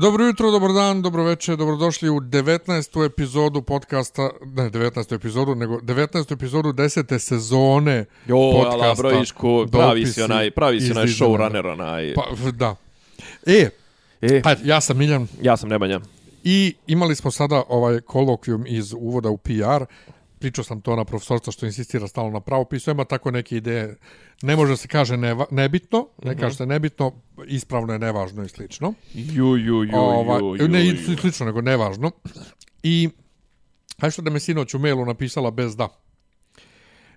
Dobro jutro, dobar dan, dobro večer, dobrodošli u 19. epizodu podcasta, ne 19. epizodu, nego 19. epizodu 10. sezone Jo, ala, podcasta. brojišku, pravi si onaj, pravi si onaj showrunner, onaj. Pa, da. E, E, ajde, ja sam Miljan ja sam Nemanja. i imali smo sada ovaj kolokvijum iz uvoda u PR. Pričao sam to na profesorca što insistira stalno na pravopisu. Ima tako neke ideje. Ne može se kaže neva, nebitno, ne kaže se nebitno, ispravno je nevažno i slično. Ju, ju, ju, Ovaj, ju, ju, ne, i ju. slično, nego nevažno. I, hajde što da me sinoć u mailu napisala bez da.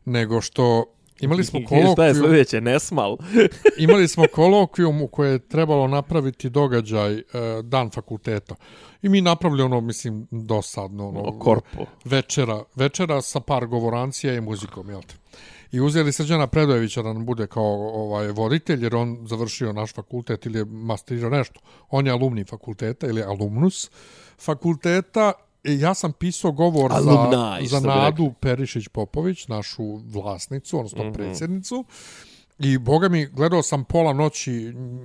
Nego što imali smo Šta je kolokvijum, sljedeće, nesmal? imali smo kolokvijum u koje je trebalo napraviti događaj e, dan fakulteta. I mi napravili ono, mislim, dosadno. Ono, O, korpo. Večera, večera sa par govorancija i muzikom, jel te? I uzeli Srđana Predojevića da nam bude kao ovaj voditelj, jer on završio naš fakultet ili je masterirao nešto. On je alumni fakulteta ili alumnus fakulteta. I ja sam pisao govor za, Alumni, za bi Nadu Perišić-Popović, našu vlasnicu, odnosno mm -hmm. predsjednicu. I boga mi, gledao sam pola noći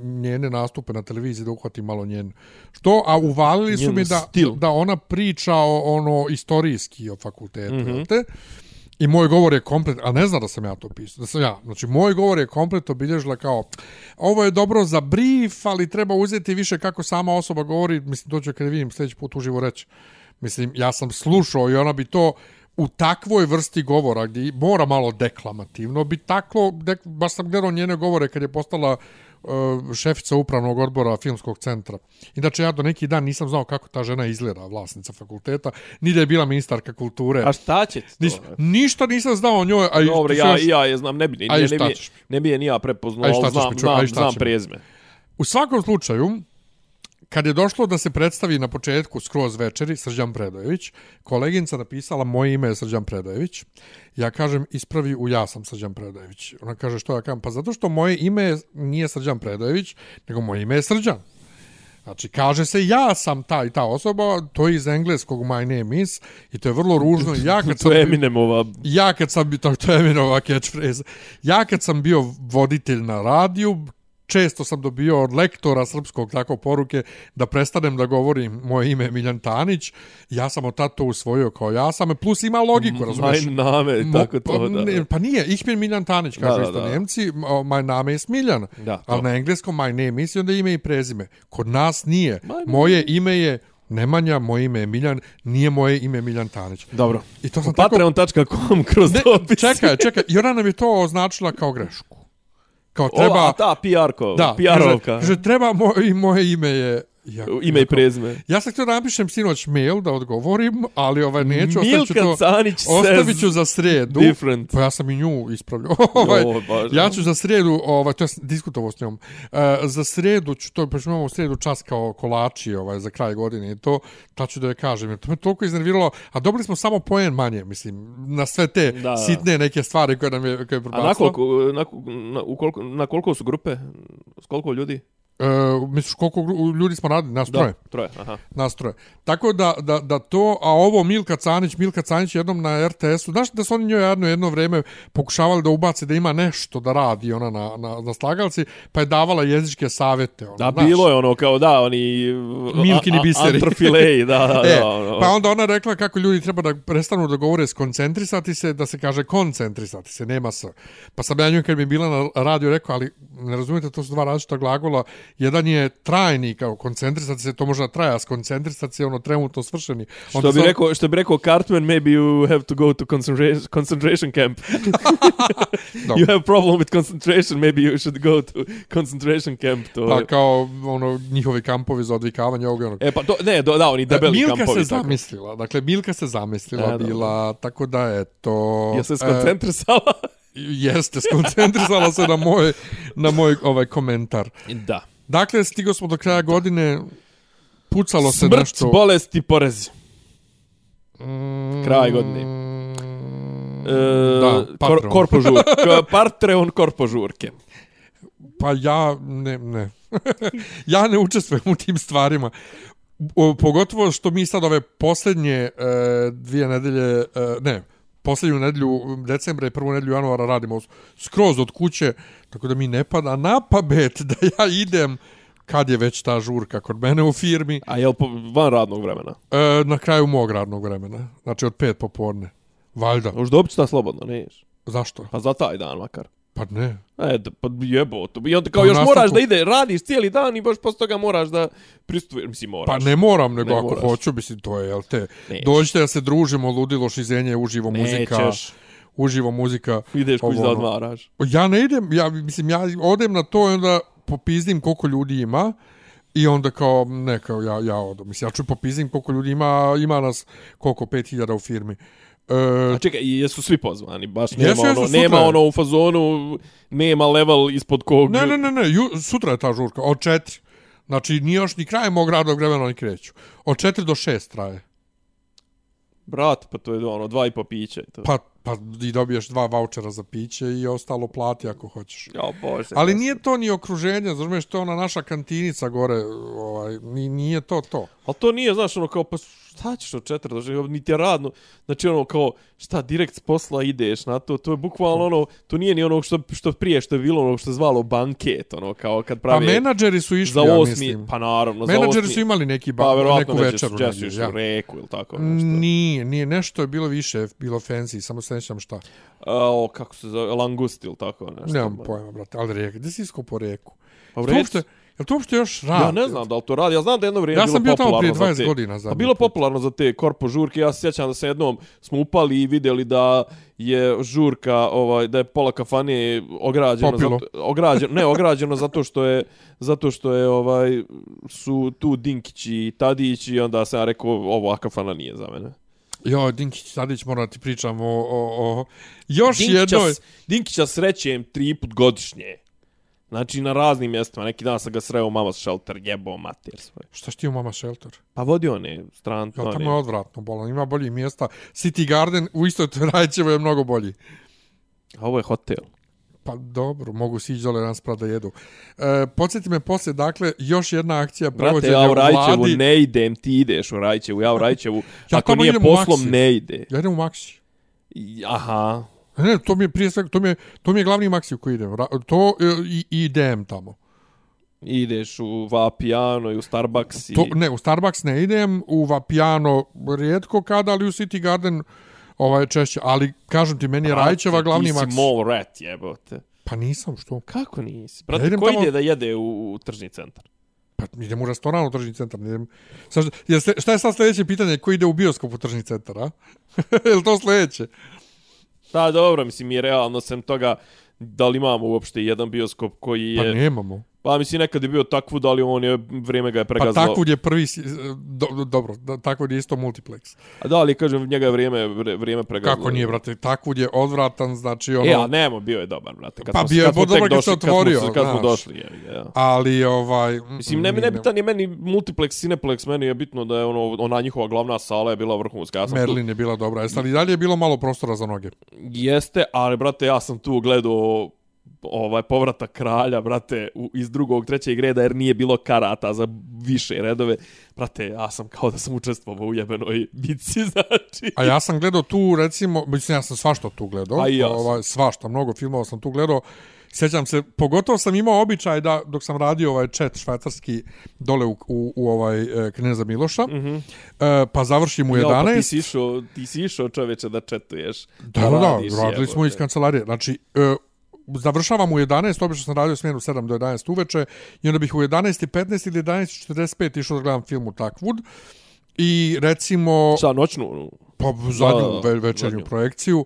njene nastupe na televiziji da uhvatim malo njen što, a uvalili su Njen mi da, stil. da ona priča o, ono istorijski o fakultetu, mm -hmm. te? I moj govor je komplet, a ne zna da sam ja to pisao, da sam ja. Znači, moj govor je komplet obilježila kao, ovo je dobro za brief, ali treba uzeti više kako sama osoba govori, mislim, to ću kad je vidim sljedeći put uživo reći. Mislim, ja sam slušao i ona bi to u takvoj vrsti govora gdje mora malo deklamativno bi taklo, dek, baš sam gledao njene govore kad je postala uh, šefica upravnog odbora filmskog centra. Inače, ja do neki dan nisam znao kako ta žena izgleda, vlasnica fakulteta, ni da je bila ministarka kulture. A šta će ti to? Nis, ništa nisam znao o njoj. A što ja, još- ja je znam, ne bi, ne, šta ne, bi, ne bi je ni ja prepoznao, znam, znam, znam prezme. U svakom slučaju, kad je došlo da se predstavi na početku skroz večeri Srđan Predojević, koleginica napisala moje ime je Srđan Predojević. Ja kažem ispravi u ja sam Srđan Predojević. Ona kaže što ja kažem? Pa zato što moje ime je- nije Srđan Predojević, nego moje ime je Srđan. Znači, kaže se ja sam ta i ta osoba, to je iz engleskog my name is i to je vrlo ružno. Ja kad To sam je bio- Eminemova ja kad sam to, to je Eminova catchphrase, ja kad sam bio voditelj na radiju, često sam dobio od lektora srpskog tako poruke da prestanem da govorim moje ime je Miljan Tanić, ja sam od tad to usvojio kao ja sam, plus ima logiku, razumiješ? Maj name, Mo- tako to, pa, da. ne, pa nije, ich bin Miljan Tanić, kažu Da, isto da. Nemci, my name is Miljan, Da, ali na engleskom my name is i onda ime i prezime. Kod nas nije, moje ime je Nemanja, moje ime je Miljan, nije moje ime Miljan Tanić. Dobro. I to sam tako Patreon.com kroz Ne, dopis. čekaj, čekaj. I ona nam je to označila kao grešku. Kao treba... Ova, ta PR-ko, PR-ovka. kaže, kaže, treba moje, moje ime je... Ja, Ime i prezime. Ja sam htio da napišem sinoć mail da odgovorim, ali ovaj neću, ostavit ću Milka to... Canić Ostavit ću za sredu. different. Pa ja sam i nju ispravljao. ovaj, Jo, baš, ja ću za sredu, ovaj, to je diskutovao s njom, uh, za sredu ću, to pa imamo u sredu čas kao kolači ovaj, za kraj godine i to, ta ću da joj kažem. Jer to me toliko iznerviralo, a dobili smo samo poen manje, mislim, na sve te Da. sitne neke stvari koje nam je, koje je A prebacilo. na koliko, na, na, u koliko, na koliko su grupe? S koliko ljudi? Uh, misliš koliko ljudi smo radili? Nas troje. Da, troje, aha. Nas troje. Tako da, da, da to, a ovo Milka Canić, Milka Canić jednom na RTS-u, znaš da su oni njoj jedno, jedno vreme pokušavali da ubace da ima nešto da radi ona na, na, na slagalci, pa je davala jezičke savete. Ono, Da, znaš. bilo je ono kao da, oni... Milkini biseri. Antrofileji, da, da, E, da. ono. pa onda ona rekla kako ljudi treba da prestanu da govore skoncentrisati se, da se kaže koncentrisati se, nema se. Pa sam ja nju kad mi je bila na radio rekao, ali ne razumijete, to su dva različita glagola. Jedan je trajni, kao koncentrisati se, to možda traja, skoncentrisati se je ono trenutno svršeni. Što bi, rekao, što bi rekao Cartman, maybe you have to go to concentration, concentration camp. you have problem with concentration, maybe you should go to concentration camp. To... Pa kao ono, njihovi kampovi za odvikavanje ovog onog. E, pa to, ne, do, da, oni debeli Milka kampovi. se tako. zamislila, dakle Milka se zamislila E, bila, tako da je to... Ja se e, skoncentrisala. jeste, skoncentrisala se na moj, na moj ovaj komentar. da. Dakle, stigo smo do kraja godine, pucalo se Smrt, nešto... bolest i porezi. Mm, kraj godine. E, Da, kor, Patreon. korpo žur, k- Patreon korpo žurke. Pa ja ne, ne. ja ne učestvujem u tim stvarima. Pogotovo što mi sad ove posljednje e, dvije nedelje, e, ne, posljednju nedelju decembra i prvu nedelju januara radimo skroz od kuće, tako da mi ne pada na pamet da ja idem kad je već ta žurka kod mene u firmi. A je li po, van radnog vremena? E, na kraju mog radnog vremena. Znači od pet popodne. Valjda. Možda dobit ta slobodno, ne ješ? Zašto? Pa za taj dan makar. Pa ne. E, da, pa jebo to. I onda kao Pa još nastavku- moraš da ide, radiš cijeli dan i baš posle toga moraš da pristupuješ. Mislim, moraš. Pa ne moram, nego Ne ako moraš. hoću, mislim, to je, jel te, Nećeš. dođite da se družimo, ludilo, šizenje, uživo muzika, Nećeš. uživo muzika. Ideš kući da odmaraš. Ja ne idem, ja, mislim, ja odem na to i onda popizdim koliko ljudi ima i onda kao, ne, kao ja, ja odem. Mislim, ja ću popizdim koliko ljudi ima, ima nas koliko, 5000 u firmi. E, A čekaj, jesu svi pozvani, baš nema Jesu, jesu, ono, sutra nema ono u fazonu, nema level ispod kog... ne, ne, ne, ne, ju, sutra je ta žurka, od četiri. Znači, nije još ni kraj mog radnog vremena, oni kreću. Od četiri do šest traje. Brat, pa to je ono, dva i po piće. To. Pa, pa i dobiješ dva vouchera za piće i ostalo plati ako hoćeš. Ja, bože. Ali to- nije to ni okruženje, znaš, to je ona naša kantinica gore, ovaj, ni, nije to to. Ali to nije, znaš, ono kao, pa šta ćeš od četiri do šest, niti je radno. Znači, ono, kao, šta, direkt s posla ideš na to, to je bukvalno ono, to nije ni ono što, što prije, što je bilo ono što je zvalo banket, ono, kao kad Pa pravi... menadžeri su išli, za ja osmi, mislim. pa naravno, za menadžeri osmi, su imali neki ba, pa, verovatno neku večeru. Nećeš, negdje, nećeš ja. u reku ili tako nešto. Nije, nije, nešto je bilo više, bilo fancy, samo se nećam šta. A, o, kako se zove, langust ili tako nešto. Nemam pojma, brate, ali rijeka, gdje si isko po reku? Pa u reku- je li to uopšte još radi? Ja ne znam da li to radi. Ja znam da je jedno vrijeme Ja bilo sam bio tamo prije za 20 te- godina Pa bilo popularno za te korpo žurke. Ja se sjećam da se jednom smo upali i vidjeli da je žurka, ovaj, da je pola kafane ograđeno, Popilo. zato, ograđeno, ne, ograđeno zato što je, zato što je, ovaj, su tu Dinkići i Tadić i onda sam ja rekao, ovo, kafana nije za mene. Jo, Dinkić, Tadić, moram da ti pričam o, o, o još jednoj. s- Dinkića srećem tri put godišnje. Znači na raznim mjestima. Neki dan sam ga sreo mama shelter, jebo mater svoj. Šta što ti u Mama Shelter? Pa vodi one stran, Ja, tamo je odvratno bolan, ima boljih mjesta. City Garden u istoj Rajčevo je mnogo bolji. A ovo je hotel. Pa dobro, mogu si ići dole rasprat da jedu. E, podsjeti me poslije, dakle, još jedna akcija Brate, prevođenja ja u u Rajčevu vladi. ne idem, ti ideš u Rajčevu, ja u Rajčevu, Ja ako nije u poslom, ne ide. Ja idem u Maxi. Aha. Ne, to mi je prije svega, to mi je, to mi je glavni Maxi u koji idem. To e, i, i idem tamo. Ideš u Vapiano i u Starbucks i... To, ne, u Starbucks ne idem, u Vapiano rijetko kada, ali u City Garden ovaj češće. Ali, kažem ti, meni je Rajčeva glavni Ti si mall rat, jebote. Pa nisam, što? Kako nisi? Ja Brate, idem ko tamo- ide da jede u, u tržni centar? Pa idem u restoran u tržni centar. Idem. Sle- šta je sad sljedeće pitanje? Ko ide u bioskop u tržni centar, a? je to sljedeće? Da, dobro, mislim, je realno sem toga da li imamo uopšte jedan bioskop koji Pa je... nemamo. Pa mislim, nekad je bio takvu, da li on je, vrijeme ga je Pa pregazilo. Takvud je prvi, si- do, do, dobro, da, Takvud je isto multiplex. A da li, kažem, njega je vrijeme, vrijeme pregazilo. Kako nije, brate, Takvud je odvratan, znači ono... E, a nemo, bio je dobar, brate. Kad Pa smo, bio je dobro kad se otvorio, Kad smo, kad smo došli, je, ja. Ali, ovaj... Mislim, ne, nije- nebitan je meni multiplex, cineplex, meni je bitno da je ono, ona njihova glavna sala je bila vrhunska. Ja sam tu, Merlin je bila dobra. Jeste ali dalje je bilo malo prostora za noge? jeste, ali, brate, ja sam tu gledao ovaj povratak kralja, brate, u, iz drugog, trećeg reda, jer nije bilo karata za više redove. Brate, ja sam kao da sam učestvovao u jebenoj bici, znači. A ja sam gledao tu, recimo, mislim, ja sam svašta tu gledao. A ja ovaj, svašta, mnogo filmova sam tu gledao. Sjećam se, pogotovo sam imao običaj da, dok sam radio ovaj čet švajcarski dole u, u, u ovaj e, Kneza Miloša, mm -hmm. e, pa završim u 11. Ja, pa ti si išao, ti si išao čoveče da četuješ. Da, da, da, radili smo iz kancelarije. Znači, e, završavam u 11, obično sam radio smjenu 7 do 11 uveče i onda bih u 11.15 ili 11.45 išao da gledam film u Takwood i recimo Šta, noćnu? pa zadnju Da, ve, večernju zadnju. projekciju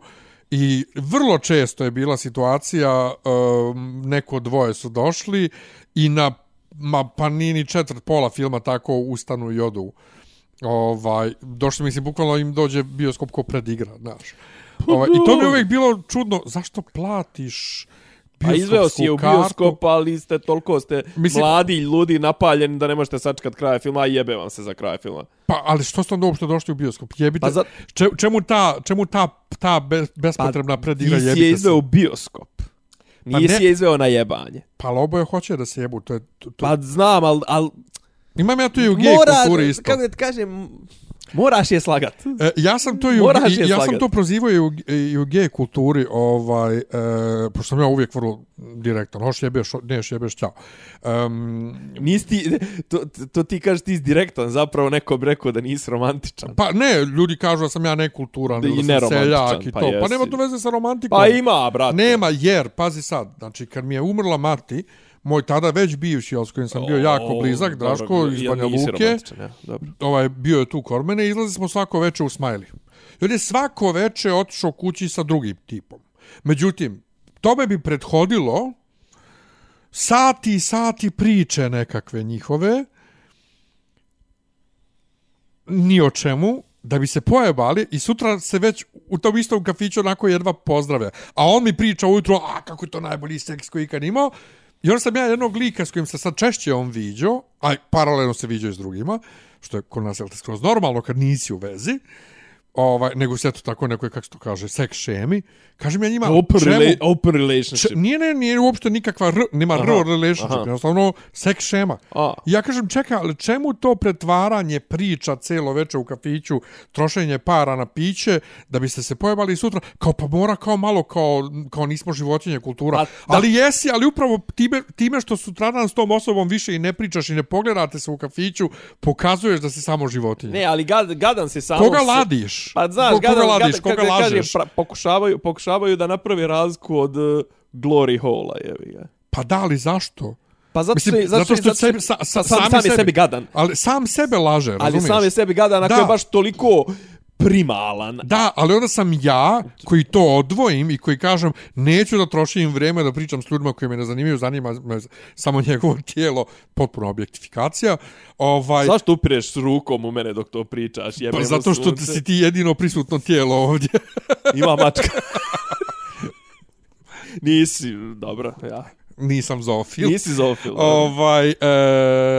i vrlo često je bila situacija um, neko dvoje su došli i na ma, pa nije ni četvrt pola filma tako ustanu i odu ovaj, došli mislim bukvalno im dođe bioskop ko predigra znaš ovaj, i to mi je uvijek bilo čudno zašto platiš A izveo si je u kartu? bioskop, ali ste toliko ste Mislim- mladi, ljudi, napaljeni da ne možete sačekat kraja filma, a jebe vam se za kraj filma. Pa, ali što ste onda uopšte došli u bioskop? Jebite, Pa za- če, čemu ta, čemu ta, ta be, bespotrebna Pa, predigra ti si je jebite se? izveo u bioskop. Nisi ne- je izveo na jebanje. Pa ali oboje hoće da se jebu, to je... To, to. Pa znam, al, al Imam ja to i u gej kulturi isto. kako da ti kažem, moraš je slagat. E, ja sam to i u, Moraš ja sam to prozivao i u, i u gej kulturi, ovaj, e, pošto sam ja uvijek vrlo direktan, hoš jebeš, neš jebeš, čao. Um, Nisi ti, to, to ti kažeš ti direktan, zapravo neko bi rekao da nisi romantičan. pa ne, ljudi kažu da sam ja nekulturan, Da da, sam neromantičan, seljak i pa to. Pa jesi. nema to veze sa romantikom. Pa ima, brate. Nema, jer, pazi sad, znači kad mi je umrla mati, moj tada već bivši, ali s kojim sam bio jako O, blizak, dobro, Draško iz jel Banja Luke, ja, dobro. ovaj, bio je tu kod mene i izlazi smo svako veče u smajli. I on je svako veče otišao kući sa drugim tipom. Međutim, tome bi prethodilo sati i sati priče nekakve njihove, ni o čemu, da bi se pojebali i sutra se već u tom istom kafiću onako jedva pozdrave. A on mi priča ujutro, a kako je to najbolji seks koji ikad imao. I onda sam ja jednog lika s kojim se sad češće on viđao, a paralelno se viđao i s drugima, što je kod nas je skroz normalno kad nisi u vezi, ovaj, nego se eto tako nekoj, kako se to kaže, seks šemi. Kažem ja njima, Open, čemu, rela open če, relationship. nije, ne, nije uopšte nikakva r, nema r relationship, aha. jednostavno seks šema. A. Ja kažem, čekaj, ali čemu to pretvaranje priča celo veče u kafiću, trošenje para na piće, da biste se pojebali sutra, kao pa mora kao malo, kao, kao nismo životinje kultura. Da. ali jesi, ali upravo time, time što sutradan s tom osobom više i ne pričaš i ne pogledate se u kafiću, pokazuješ da si samo životinja. Ne, ali gad, gadan se samo... koga se- Pa znaš, koga koga kako da kažem, lažeš? pra, pokušavaju, pokušavaju da naprave razliku od uh, Glory Hole-a, jevi ga. Pa da, ali zašto? Pa zato Mislim, zato što sebi, sa, sa, sam, sami sam je sebi, sebi gadan. Ali sam sebe laže, Ali razumiješ? sam je sebi gadan, ako Da. je baš toliko primalan. Da, ali onda sam ja koji to odvojim i koji kažem neću da trošim vrijeme da pričam s ljudima koji me ne zanimaju, zanima me samo njegovo tijelo, potpuno objektifikacija. Ovaj, Zašto upireš s rukom u mene dok to pričaš? pa zato što sunce. si ti jedino prisutno tijelo ovdje. Ima mačka. Nisi, dobro, ja. Nisam zoofil. Nisi zoofil. Ovaj, e,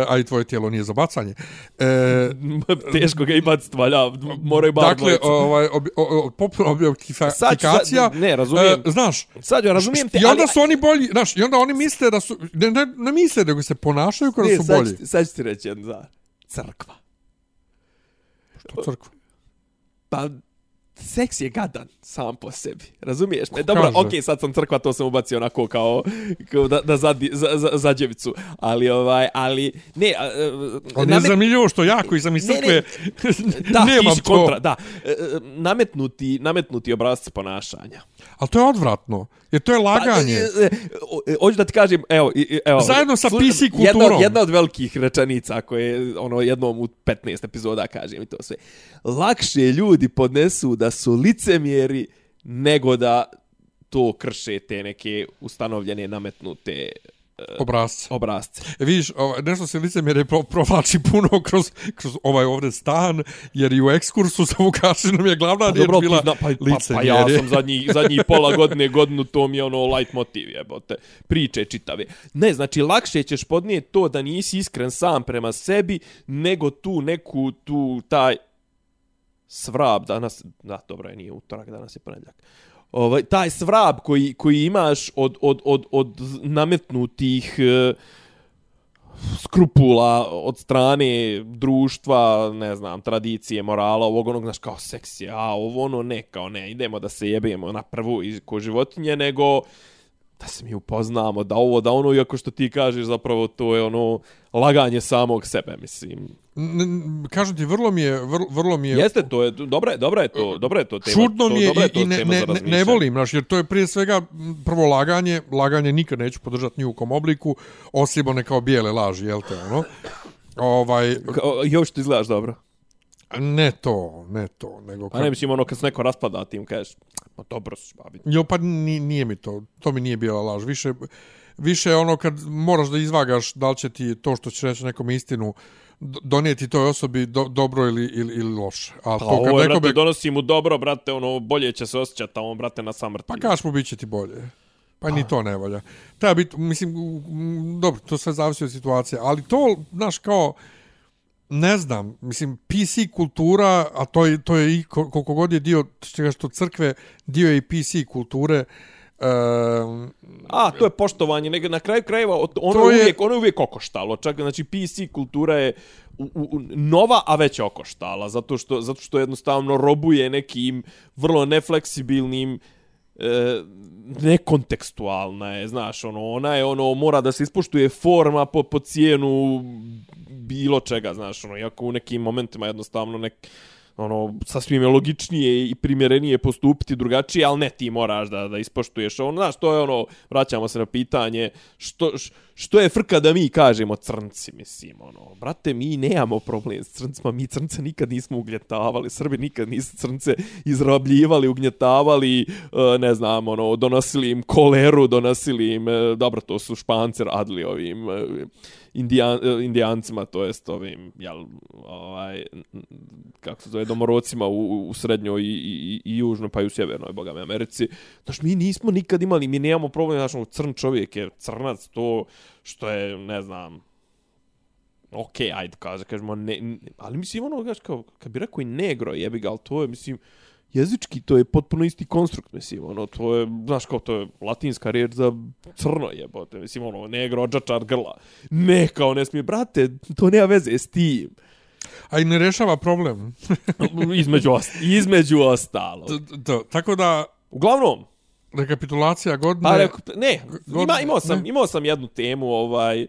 a i tvoje tijelo nije za bacanje. E, Teško ga imati, valja, moraju bar dakle, ovaj, ob, o, o, potpuno objektifikacija. ne, razumijem. E, znaš, Sad ja razumijem te, I onda su oni bolji, znaš, i onda oni misle da su, ne, ne, ne misle nego se ponašaju kao da Ne, su sad, bolji. ti- sad ću ti reći jednu stvar. Crkva. Što crkva? Pa, seks je gadan sam po sebi. Razumiješ me? Ko Dobro, kaže? okej, sad sam crkva, to sam ubacio onako kao, kao da, da zadi, za, za, za djevicu. Ali, ovaj, ali, ne, a, Ali ne namet- zanimljivo što ja koji sam iz Ne, crkve da, nemam ti si to. kontra, da. E, e, nametnuti, nametnuti obrazci ponašanja. Ali to je odvratno. Jer to je laganje. Pa, e, e, o- e, Hoću da ti kažem, evo, evo Zajedno sa PC Jedna, kulturom. jedna od velikih rečenica koje ono jednom u 15 epizoda kažem i to sve. Lakše ljudi podnesu da su licemjeri nego da to krše te neke ustanovljene nametnute Obrazce. obrazce. E, vidiš, ovaj, nešto se licemjerje pro, provlači puno kroz, kroz ovaj ovdje stan, jer i u ekskursu sa Vukašinom je glavna riječ Dobro, bila zna, pa, pa, pa licemjerje. ja sam zadnji, zadnji pola godine, godinu, to mi je ono light motiv, jebote, priče čitave. Ne, znači, lakše ćeš podnijeti to da nisi iskren sam prema sebi, nego tu neku, tu, taj svrab, danas, da, dobro je, nije utorak, danas je ponedljak. Ovaj, taj svrab koji, koji imaš od, od, od, od nametnutih e, skrupula od strane društva, ne znam, tradicije, morala, ovog onog, znaš, kao seksije, a ovo ono ne, kao ne, idemo da se jebemo na prvu iz ko životinje, nego da se mi upoznamo, da ovo, da ono, iako što ti kažeš, zapravo to je ono laganje samog sebe, mislim. N- Kažem ti, vrlo mi je, vrlo, vrlo mi je Jeste, to je, dobro je, dobro je to, dobro je to tema. čudno mi je dobra i, to i ne, ne, ne, ne volim, znaš, jer to je prije svega prvo laganje, laganje nikad neću podržati ni u kom obliku, osim one kao bijele laži, jel te, ono? Ovaj, Još ti izgledaš dobro. Ne to, ne to, nego A ne mislim ono kad se neko raspada ti im kažeš, pa dobro si, babi. Jo, pa ni, nije mi to, to mi nije bila laž. Više, više je ono kad moraš da izvagaš da li će ti to što ćeš reći nekom istinu donijeti toj osobi do, dobro ili, ili, ili loše. A Pa to kad ovo je, nekome, brate, donosi mu dobro, brate, ono, bolje će se osjećati, a on, brate, na samrti. pa kaš mu bit će ti bolje. Pa ni to ne valja. Treba biti, mislim, dobro, to sve zavisi od situacije, ali to, znaš, kao, ne znam, mislim, PC kultura, a to je, to je i ko- koliko god je dio čega što crkve, dio je i PC kulture, Um, A, to je poštovanje, nego na kraju krajeva ono je je- uvijek, ono je uvijek okoštalo. Čak, znači, PC kultura je u, u, nova, a već okoštala, zato što, zato što jednostavno robuje nekim vrlo nefleksibilnim e, nekontekstualna je, znaš, ono, ona je, ono, mora da se ispoštuje forma po, po cijenu bilo čega, znaš, ono, iako u nekim momentima jednostavno nek, ono, sasvim je logičnije i primjerenije postupiti drugačije, ali ne ti moraš da, da ispoštuješ ono, znaš, to je ono, vraćamo se na pitanje, što, š- što je frka da mi kažemo crnci, mislim, ono, brate, mi nemamo problem s crncima, mi crnce nikad nismo ugnjetavali, Srbi nikad nisu crnce izrabljivali, ugnjetavali, e, ne znam, ono, donosili im koleru, donosili im, e, dobro, to su špancer, adli ovim, e, indijan, e, indijancima, to jest ovim, jel, ovaj, kako se zove, domorocima u, u srednjoj i, i, i južnoj, pa i u sjevernoj, boga me, Americi. Znaš, mi nismo nikad imali, mi nemamo problem, znaš, ono, crn čovjek je crnac, to što je, ne znam, ok, ajde, kaže, kažemo, ne, ne, ali mislim, ono, znaš, kao, kad bi rekao i negro, jebi ga, ali to je, mislim, jezički to je potpuno isti konstrukt, mislim, ono, to je, znaš kao, to je latinska riječ za crno jebote, mislim, ono, negro, odžačar, grla. Ne, kao, ne smije, brate, to nema veze s tim. a i ne rešava problem. između, ost između ostalo. T- t- Tako da, Uglavnom, rekapitulacija godine... pa rekao, ne, god- ima, imao, sam, ne. imao sam jednu temu, ovaj,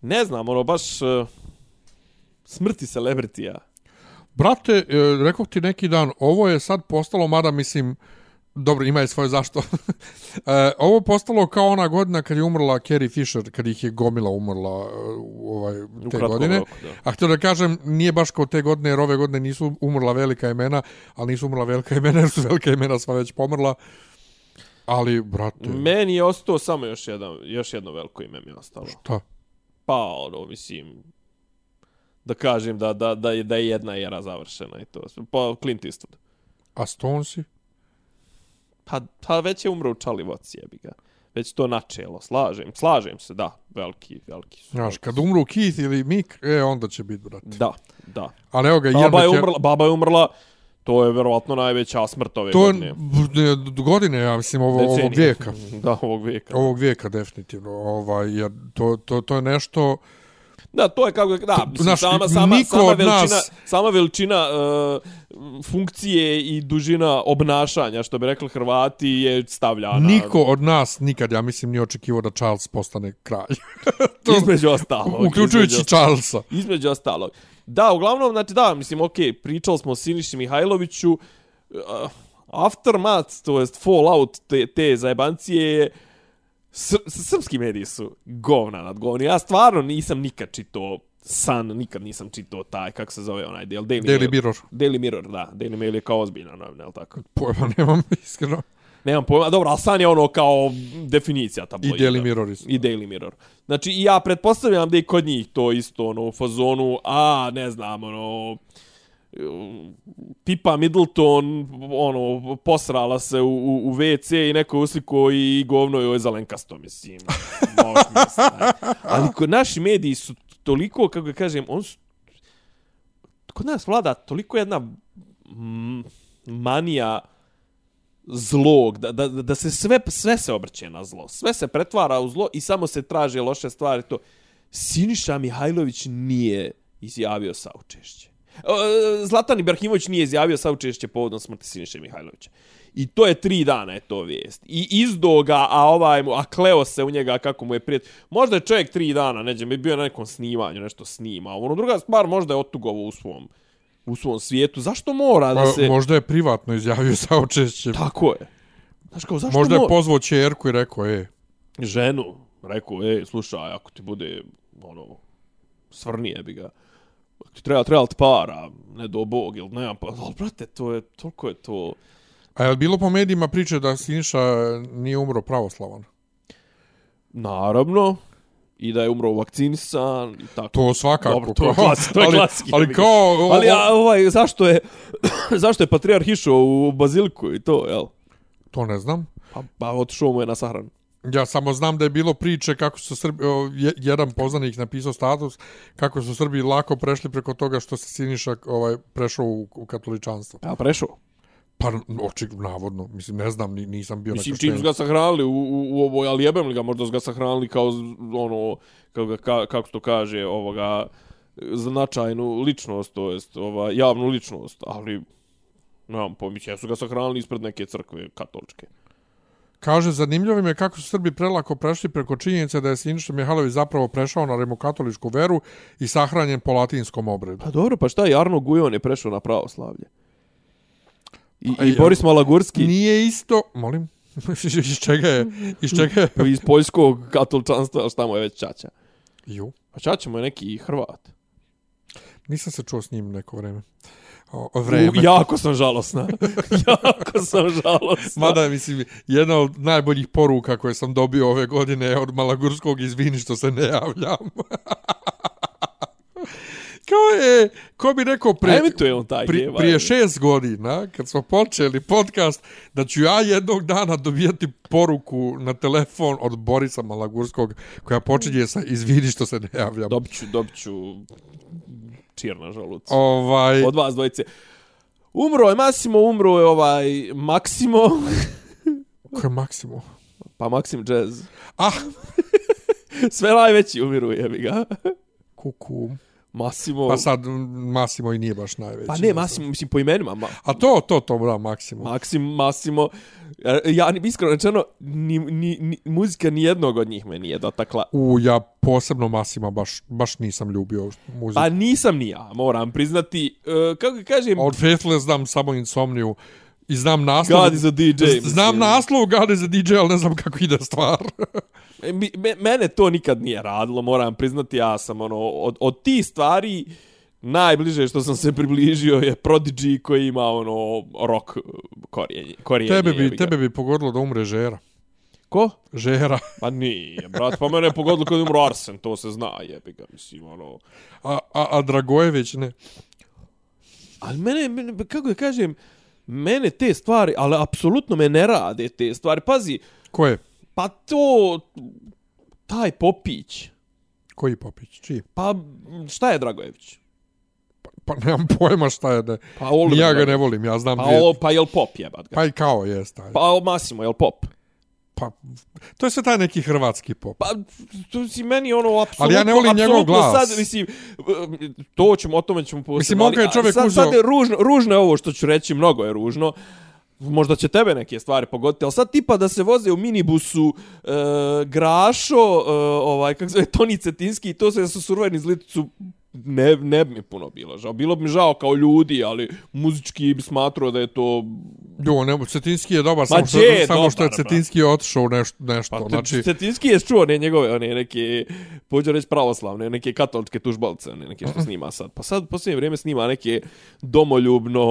ne znam, ono, baš uh, smrti celebritija. Brate, e, rekao ti neki dan, ovo je sad postalo, mada mislim, dobro, ima je svoje zašto. e, ovo postalo kao ona godina kad je umrla Carrie Fisher, kad ih je gomila umrla e, u ovaj, U te kratkom godine. roku, da. A htio da kažem, nije baš kao te godine, jer ove godine nisu umrla velika imena, ali nisu umrla velika imena, jer su velika imena sva već pomrla. Ali, brate, Meni je ostao samo još, jedan, još jedno veliko ime mi je ostalo. šta? Pa, ono, mislim, da kažem da, da, da, je, da je jedna era završena i to. Pa, Clint Eastwood. A Stonesi? Pa, pa već je umro u Čalivoci, jebi ga. Već to načelo, slažem, slažem se, da, veliki, veliki su. Znaš, kad umru Keith ili Mick, e, onda će biti, brate. Da, da. Ali evo ga, Baba je McKellen- umrla, baba je umrla, to je verovatno najveća smrt ove To je godine. b- d- godine, ja mislim, ovo, ovog Decenije. vijeka. Da, ovog vijeka. Ovog vijeka, definitivno. Ovaj, jer to, to, to je nešto... Da, to je kako da, mislim, znaš, sama sama sama veličina, nas- sama veličina uh, funkcije i dužina obnašanja, što bi rekli Hrvati, je stavljana. Niko od nas nikad, ja mislim, nije očekivao da Charles postane kralj. to, između ostalog. uključujući između, Charlesa. između ostalog. Da, uglavnom, znači da, mislim, ok, pričali smo o Siniši Mihajloviću, uh, aftermath, to jest fallout te, te zajebancije je Sr srpski mediji su govna nad govni. Ja stvarno nisam nikad čitao San, nikad nisam čitao taj, kako se zove onaj del, Daily, Daily Mail. Mirror. Daily Mirror, da. Daily Mail je kao ozbiljna novina, je li tako? Pojma nemam, iskreno. Nemam pojma, dobro, ali San je ono kao definicija I tabloida. Daily Mirror isto. I Daily Mirror. Znači, i ja pretpostavljam da je kod njih to isto, ono, u fazonu, a, ne znam, ono, tipa Middleton, ono, posrala se u, u, u WC i neko usliko i govno joj je zelenkasto, mislim. Ali kod naši mediji su toliko, kako kažem, on su, kod nas vlada toliko jedna mm, manija zlog, da, da, da se sve, sve se obrće na zlo. Sve se pretvara u zlo i samo se traže loše stvari. To. Siniša Mihajlović nije izjavio saučešće. E, Zlatan Ibrahimović nije izjavio saučešće povodom smrti Siniše Mihajlovića. I to je tri dana je to vijest. I izdo ga, a ovaj mu, a kleo se u njega kako mu je prijet. Možda je čovjek tri dana, neđe, bi bio na nekom snimanju, nešto snima. Ono druga stvar, možda je otugovo u svom, u svom svijetu. Zašto mora da se... Možda je privatno izjavio sa očešće. Tako je. Znaš kao, zašto Možda je mo- pozvao čerku i rekao, e, ženu, rekao, ej, slušaj, ako ti bude, ono, svrnije bi ga, ti treba, treba ti para, ne do bog, ili nemam pa, ali, brate, to je, toliko je to, a je bilo po medijima priče da Siniša nije umro pravoslavan? naravno, i da je umro vakcinisan, i tako. To svakako. Dobro, to je klasi- to je ali, klasik, Ali kao... o- Ali, a, ovaj, zašto je, zašto je patrijarh išao u baziliku i to, jel? To ne znam. Pa, pa otišao mu je na sahranu. Ja samo znam da je bilo priče kako su Srbi, o, je- jedan poznanik napisao status kako su Srbi lako prešli preko toga što se Siniša ovaj prešao u, u katoličanstvo. Ja, prešao. Pa, očigledno, navodno. Mislim, ne znam, ni- nisam bio Mislim, na čim su krštenju. ga sahranili u, u, u ovoj, ali jebem li ga, možda su ga sahranili kao, ono, kako, ga, ka, kako to kaže, ovoga, značajnu ličnost, to jest, ova, javnu ličnost, ali, nemam pomića, su ga sahranili ispred neke crkve katoličke. Kaže, zanimljivo mi je kako su Srbi prelako prešli preko činjenice da je Siniša Mihajlović zapravo prešao na rimokatoličku veru i sahranjen po latinskom obredu. Pa dobro, pa šta je, Arno Gujon je prešao na pravoslavlje. I, Pa i je- Boris Malagurski Nije isto, molim, iz čega je, iz čega je, iz poljskog katoličanstva, šta mu je već čača. ju, A čača mu je neki Hrvat. nisam se čuo s njim neko vreme. O, o vreme. U, jako sam žalosna. jako sam žalosna. Mada, mislim, jedna od najboljih poruka koje sam dobio ove godine je od Malagurskog izvini što se ne javljam. Kao je, ko bi rekao pre, A emituje on taj pri, jeba, prije je. šest godina, kad smo počeli podcast, da ću ja jednog dana dobijati poruku na telefon od Borisa Malagurskog, koja počinje sa izvini što se ne javljam. Dobit ću, dobit ću čir na. Ovaj, Od vas dvojice. Umro je Massimo, umro je ovaj Maksimo. ko je Maksimo? Pa Maksim Jazz. Ah, Sve najveći umiru, jebi ga. kuku. Massimo. Pa sad, Massimo i nije baš najveći. Pa ne, Massimo, mislim, po imenima. Ma, A to, to, to, da, Maksimo. Maksim, Massimo. Ja, Ja, iskreno rečeno, ni, ni, ni, muzika ni jednog od njih me nije dotakla. U, ja posebno Masima baš, baš nisam ljubio muziku. Pa nisam ni ja, moram priznati. Uh, kako kažem, od Faithless znam samo Insomniju i znam naslov. God is a DJ. Znam mislim. naslov God is a DJ, ali ne znam kako ide stvar. E, mi- me, mene to nikad nije radilo, moram priznati, ja sam ono, od, od tih stvari najbliže što sam se približio je Prodigy koji ima ono rock korijenje. korijenje tebe, bi, tebe bi pogodilo da umre Žera. Ko? Žera. Pa nije, brat, pa mene je pogodilo kad umro Arsen, to se zna, jebi ga, mislim, ono. A, a, a Dragojević ne. Ali mene, mene, kako da kažem, mene te stvari, ali apsolutno me ne rade te stvari. Pazi, Ko je? pa to, taj Popić, Koji Popić? Čiji? pa šta je Dragojević? Pa nemam pojma šta je da... Pa ja ga ne volim, ja znam Pa, dvije... o, pa jel pop jebat ga? Pa i kao je, taj. Pa o, Massimo, jel pop? Pa, to je sve taj neki hrvatski pop. Pa, to si meni ono, apsolutno... Ali ja ne volim njegov glas. Sad, mislim, to ćemo, o tome ćemo posebno. Mislim, on kad je ali čovjek sad, uzeo- Sad je ružno, ružno je ovo što ću reći, mnogo je ružno. Možda će tebe neke stvari pogoditi, ali sad tipa da se voze u minibusu e, Grašo, e, ovaj, kako se zove, Toni Cetinski i to se su surveni zliticu ne, ne bi mi puno bilo žao. Bilo bi mi žao kao ljudi, ali muzički bi smatrao da je to... Jo, ne, Cetinski je dobar, samo, što, je samo što je dobar, Cetinski otišao u nešto. nešto Pa, znači, znači... Cetinski je čuo ne njegove, one neke, pođe reći pravoslavne, neke katoličke tužbalce, one neke što snima sad. Pa sad, u posljednje vrijeme snima neke domoljubno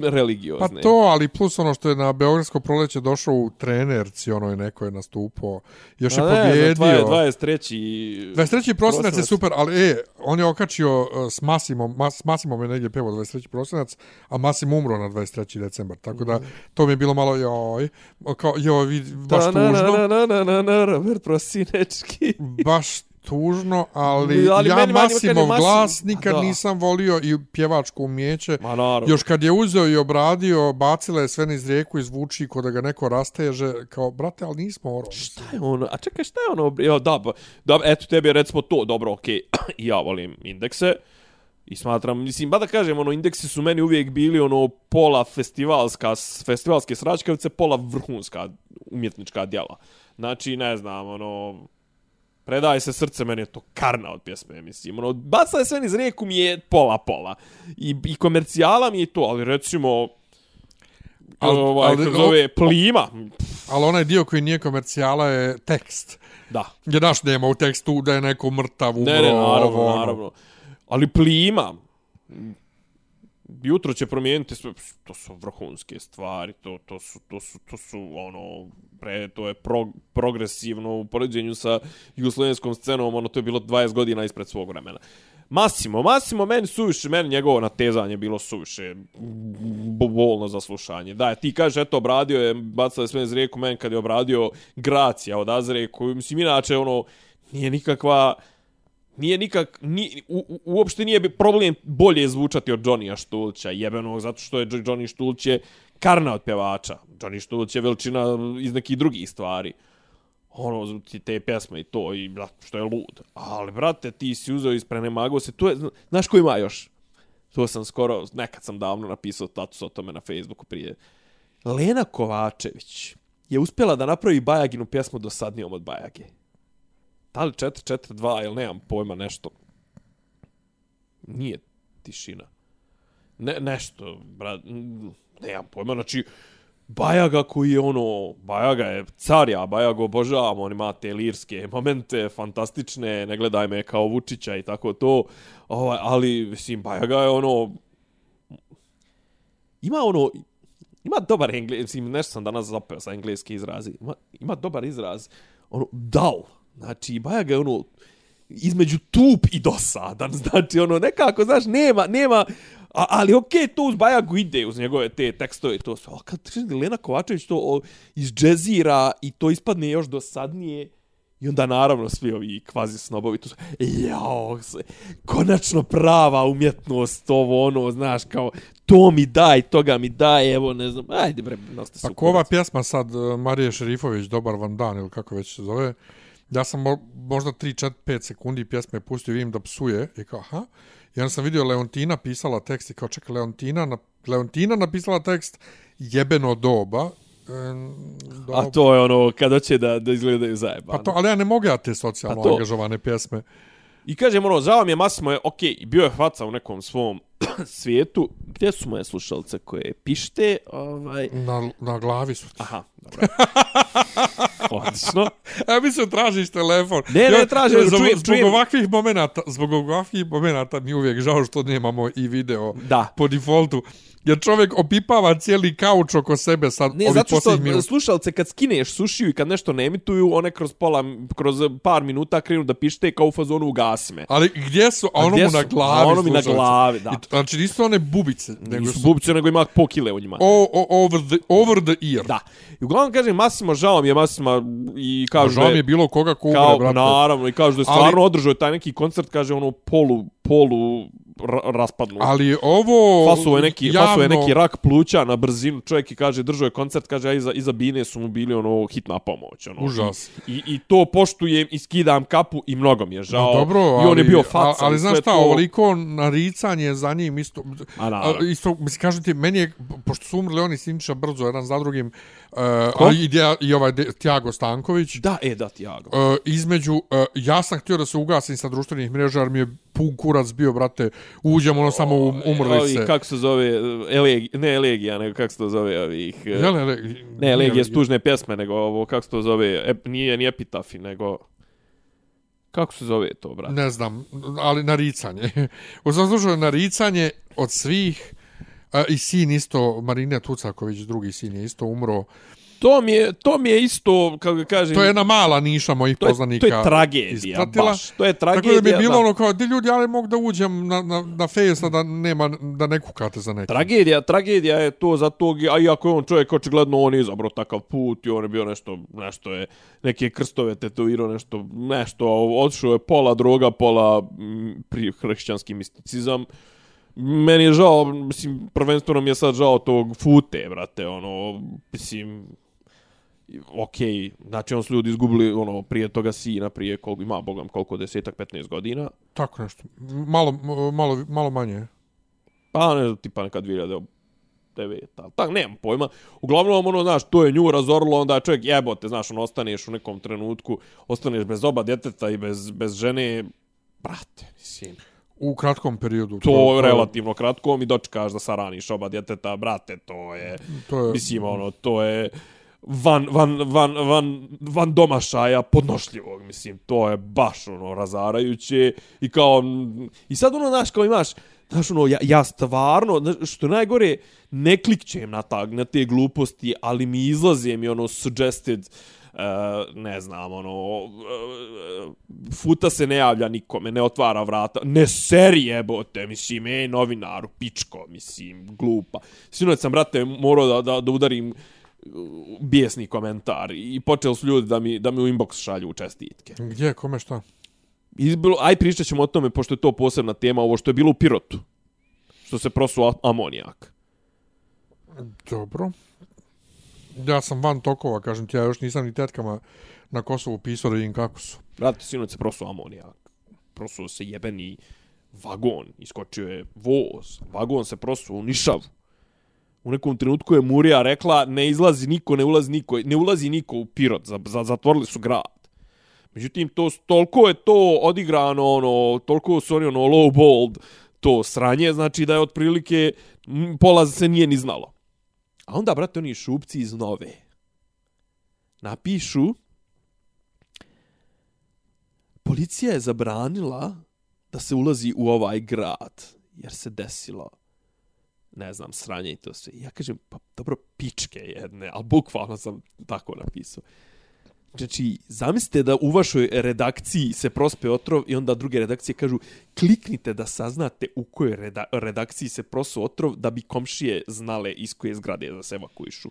Pa religiozne. to, ali plus ono što je na Beogradsko proleće došao u trenerci, ono je neko je nastupao. Još je A ne, pobjedio. znam, 23. 23. prosinac je super, ali e, on je okačio uh, s Masimom, mas, s Masimom je negdje pevo 23. prosinac, a Masim umro na 23. decembar, tako da to mi je bilo malo, joj, kao, joj, baš Da, na, tužno, na, na, na, na, na, Robert Prosinečki. baš tužno, ali, Ali ja meni- Masimov Masim- glas nikad Da. nisam volio i pjevačko umjeće, Ma naravno. Još kad je uzeo i obradio, bacila je sve niz rijeku i zvuči kod da ga neko rasteže, kao, brate, ali nismo oro. Šta je ono? A čekaj, šta je ono? Jo, da, da, eto, tebi je recimo to, dobro, okej, i ja volim indekse. I smatram, mislim, ba da kažem, ono, indeksi su meni uvijek bili, ono, pola festivalska, festivalske sračkavice, pola vrhunska umjetnička djela. Znači, ne znam, ono, Predaje se srce, meni je to karna od pjesme, mislim. Ono, bacaj sve niz rijeku mi je pola-pola. I, I komercijala mi je to, ali recimo, Al- ovaj, ali- zove, plima. Ali onaj dio koji nije komercijala je tekst. Da. Gdje naš nema u tekstu da je neko mrtav, umro, Ne, ne, naravno, ovo, ono. naravno. Ali plima, jutro će promijeniti sve, to su vrhunske stvari, to, to, su, to, su, to su, ono, pre, to je pro, progresivno u poređenju sa jugoslovenskom scenom, ono, to je bilo 20 godina ispred svog vremena. Massimo, Massimo, meni suviše, meni njegovo natezanje bilo suviše bolno za slušanje. Da, ti kažeš, eto, obradio je, bacao je sve iz rijeku, meni kad je obradio Gracija od Azre, koju, mislim, inače, ono, nije nikakva, Nije nikak, ni, u, uopšte nije bi problem bolje zvučati od Johnny'a Štulća, jebenog, zato što je Johnny Štulć je karna od pjevača. Johnny Štulć je veličina iz nekih drugih stvari. Ono, ti te pjesme i to, i brat, što je lud. Ali, brate, ti si uzeo iz Prenemago se, to je, znaš ko ima još? To sam skoro, nekad sam davno napisao status o tome na Facebooku prije. Lena Kovačević je uspjela da napravi Bajaginu pjesmu dosadnijom od Bajage. Da li 4-4-2 ili nemam pojma nešto. Nije tišina. Ne, nešto, brad, nemam pojma, znači, Bajaga koji je ono, Bajaga je car, ja Bajaga obožavam, on ima te lirske momente, fantastične, ne gledaj me kao Vučića i tako to, ovaj, ali, mislim, Bajaga je ono, ima ono, ima dobar engleski, mislim, nešto sam danas zapeo sa engleski izrazi, ima, ima dobar izraz, ono, dull, znači, Bajaga je ono, između tup i dosadan, znači, ono, nekako, znaš, nema, nema, A, ali okej, okay, to uz Bajagu ide, uz njegove te tekstove to sve. A kad Lena Kovačević to o, izđezira i to ispadne još dosadnije, i onda naravno svi ovi kvazi snobovi tu su, jao, konačno prava umjetnost, ovo ono, znaš, kao, to mi daj, toga mi daj, evo, ne znam, ajde bre, noste se. Pa ova pjesma sad, e, Marije Šerifović, Dobar van dan, ili kako već se zove, ja sam možda 3, 4, 5 sekundi pjesme pustio, vidim da psuje, i kao, aha, I onda sam vidio Leontina pisala tekst i kao čekaj, Leontina, na, Leontina napisala tekst jebeno doba. doba. A to je ono, kada će da, da izgledaju zajebano. Pa to, ali ja ne mogu ja te socijalno pa angažovane pjesme. I kažem ono, žao mi je Masimo je, ok, bio je hvaca u nekom svom svijetu. Gdje su moje slušalce koje pište? Ovaj... Na, na glavi su ti. Aha, dobro. Odlično. Ja mi se tražiš telefon. Ne, ne, tražim. Zbog, čujem, zbog ovakvih momenata, zbog ovakvih momenata mi uvijek žao što nemamo i video da. po defaultu. Jer čovjek opipava cijeli kauč oko sebe sad. Ne, zato što minut. slušalce kad skineš sušiju i kad nešto ne emituju, one kroz pola, kroz par minuta krenu da pište kao u fazonu ugasme. Ali gdje su? A ono mu na glavi. A ono mi na glavi, da. I, znači nisu one bubice. Nego nisu su... bubice, nego ima po kile u njima. O, o, over, the, over the ear. Da. I uglavnom kažem, Masimo, žao mi je Masima i kažu žao mi je bilo koga ko umre, brate. Naravno, i kažu da je stvarno Ali... održao taj neki koncert, kaže ono polu, polu raspadnu. Ali ovo fasu je neki javno... fasu je neki rak pluća na brzinu. Čovjek kaže držao je koncert, kaže a iza iza bine su mu bili ono hitna pomoć, ono. Užas. I, i to poštujem i skidam kapu i mnogo mi je žao. No, dobro, I on je bio faca. Ali, ali znaš šta, to... ovoliko naricanje za njim isto a, a, isto mislim kažete meni je pošto su umrli oni Sinčića brzo jedan za drugim Uh, ali i, i ovaj Tiago Stanković. Da, e, da, Tiago. Uh, između, uh, ja sam htio da se ugasim sa društvenih mreža, jer mi je pun kurac bio, brate, uđemo ono samo umrli ovi, se. Kako se zove, elegi, ne Elegija, nego kako se to zove ovih... Jel, ele, ne, Elegija je tužne pjesme, nego ovo, kako se to zove, ep, nije ni epitafi, nego... Kako se zove to, brate? Ne znam, ali naricanje. U svom slučaju, naricanje od svih A, I sin isto, Marina Tucaković, drugi sin je isto umro. To mi je, to mi je isto, kako kažem... To je jedna mala niša mojih to je, poznanika. To je tragedija, ispratila. baš. To je tragedija. Tako da mi je bilo da. ono kao, di ljudi, ali mogu da uđem na, na, na face da, nema, da ne kukate za nekim. Tragedija, tragedija je to za tog, a iako je on čovjek, očigledno on je izabro takav put i on je bio nešto, nešto je, neke krstove tetovirao, nešto, nešto, odšao je pola droga, pola m, pri hrišćanski misticizam meni je žao, mislim, prvenstveno mi je sad žao tog fute, brate, ono, mislim, okej, okay, znači on su ljudi izgubili, ono, prije toga sina, prije koliko ima, bogam, koliko, desetak, 15 godina. Tako nešto, malo, malo, malo manje. Pa ne znam, tipa nekad 2009, ali tak, nemam pojma. Uglavnom, ono, znaš, to je nju razorilo, onda čovjek jebote, znaš, on ostaneš u nekom trenutku, ostaneš bez oba djeteta i bez, bez žene, brate, mislim. U kratkom periodu. To, to relativno kratko, mi dočekaš da saraniš oba djeteta, brate, to je, to je mislim, ono, to je van, van, van, van, van domašaja podnošljivog, mislim, to je baš, ono, razarajuće i kao, i sad, ono, znaš, kao imaš, znaš, ono, ja, ja stvarno, što najgore, ne klikćem na, tag, na te gluposti, ali mi izlaze mi, ono, suggested, Uh, ne znam, ono, uh, futa se ne javlja nikome, ne otvara vrata, ne serije, bote, mislim, ej, novinaru, pičko, mislim, glupa. Sinoć sam, brate, morao da, da, da udarim bijesni komentar i počeli su ljudi da mi, da mi u inbox šalju čestitke. Gdje, kome šta? Izbilo, aj pričat ćemo o tome, pošto je to posebna tema, ovo što je bilo u Pirotu. Što se prosuo amonijak. Dobro. Ja sam van tokova, kažem ti, ja još nisam ni tetkama na Kosovu pisao da vidim kako su. Brate, sinoć se prosuo amonijak. Prosuo se jebeni vagon. Iskočio je voz. Vagon se prosuo u Nišavu. U nekom trenutku je Murija rekla ne izlazi niko, ne ulazi niko, ne ulazi niko u Pirot, za, za, zatvorili su grad. Međutim, to, toliko je to odigrano, ono, toliko su oni ono low bold, to sranje, znači da je otprilike pola se nije ni znalo. A onda, brate, oni šupci iz nove napišu policija je zabranila da se ulazi u ovaj grad, jer se desilo ne znam, sranje i to sve. Ja kažem, pa dobro, pičke jedne, ali bukvalno sam tako napisao. Znači, zamislite da u vašoj redakciji se prospe otrov i onda druge redakcije kažu kliknite da saznate u kojoj reda redakciji se prosu otrov da bi komšije znale iz koje zgrade da se evakuišu.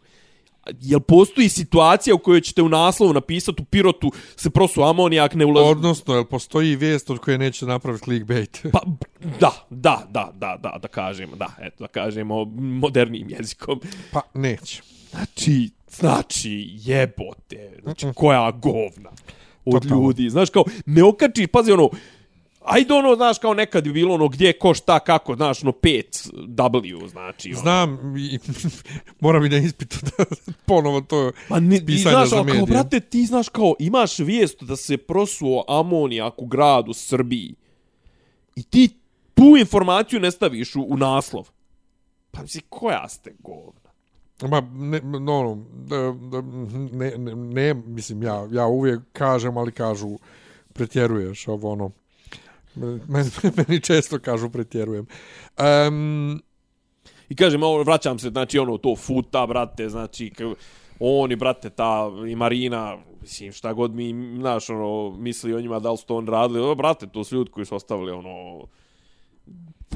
Jel postoji situacija u kojoj ćete u naslovu napisati u pirotu se prosu amonijak ne ulazi? Odnosno, jel postoji vijest od koje neće napraviti clickbait? Pa, da, da, da, da, da, da kažemo, da, eto, da kažemo modernim jezikom. Pa, neće. Znači, znači, jebote, znači, koja govna od Totalno. ljudi. Znaš, kao, ne okačiš, pazi, ono, ajde ono, znaš, kao nekad bi bilo ono, gdje, ko, šta, kako, znaš, ono, 5 W, znači, ono. Znam, i, moram i da ispitu da ponovo to Pa ne, i pisanje znaš, za ono, kao, medije. brate, ti znaš, kao, imaš vijest da se prosuo amonijak u gradu Srbiji i ti tu informaciju ne staviš u, u naslov. Pa misli, koja ste govna? Ma, ne, no, no, da, ne, ne, ne, mislim, ja, ja uvijek kažem, ali kažu, pretjeruješ, ovo ono, meni, meni često kažu pretjerujem. Um, I kažem, ovo, vraćam se, znači, ono, to futa, brate, znači, oni, brate, ta i Marina, mislim, šta god mi, znaš, ono, misli o njima, da li su to on radili, o, brate, to su ljudi koji su ostavili, ono,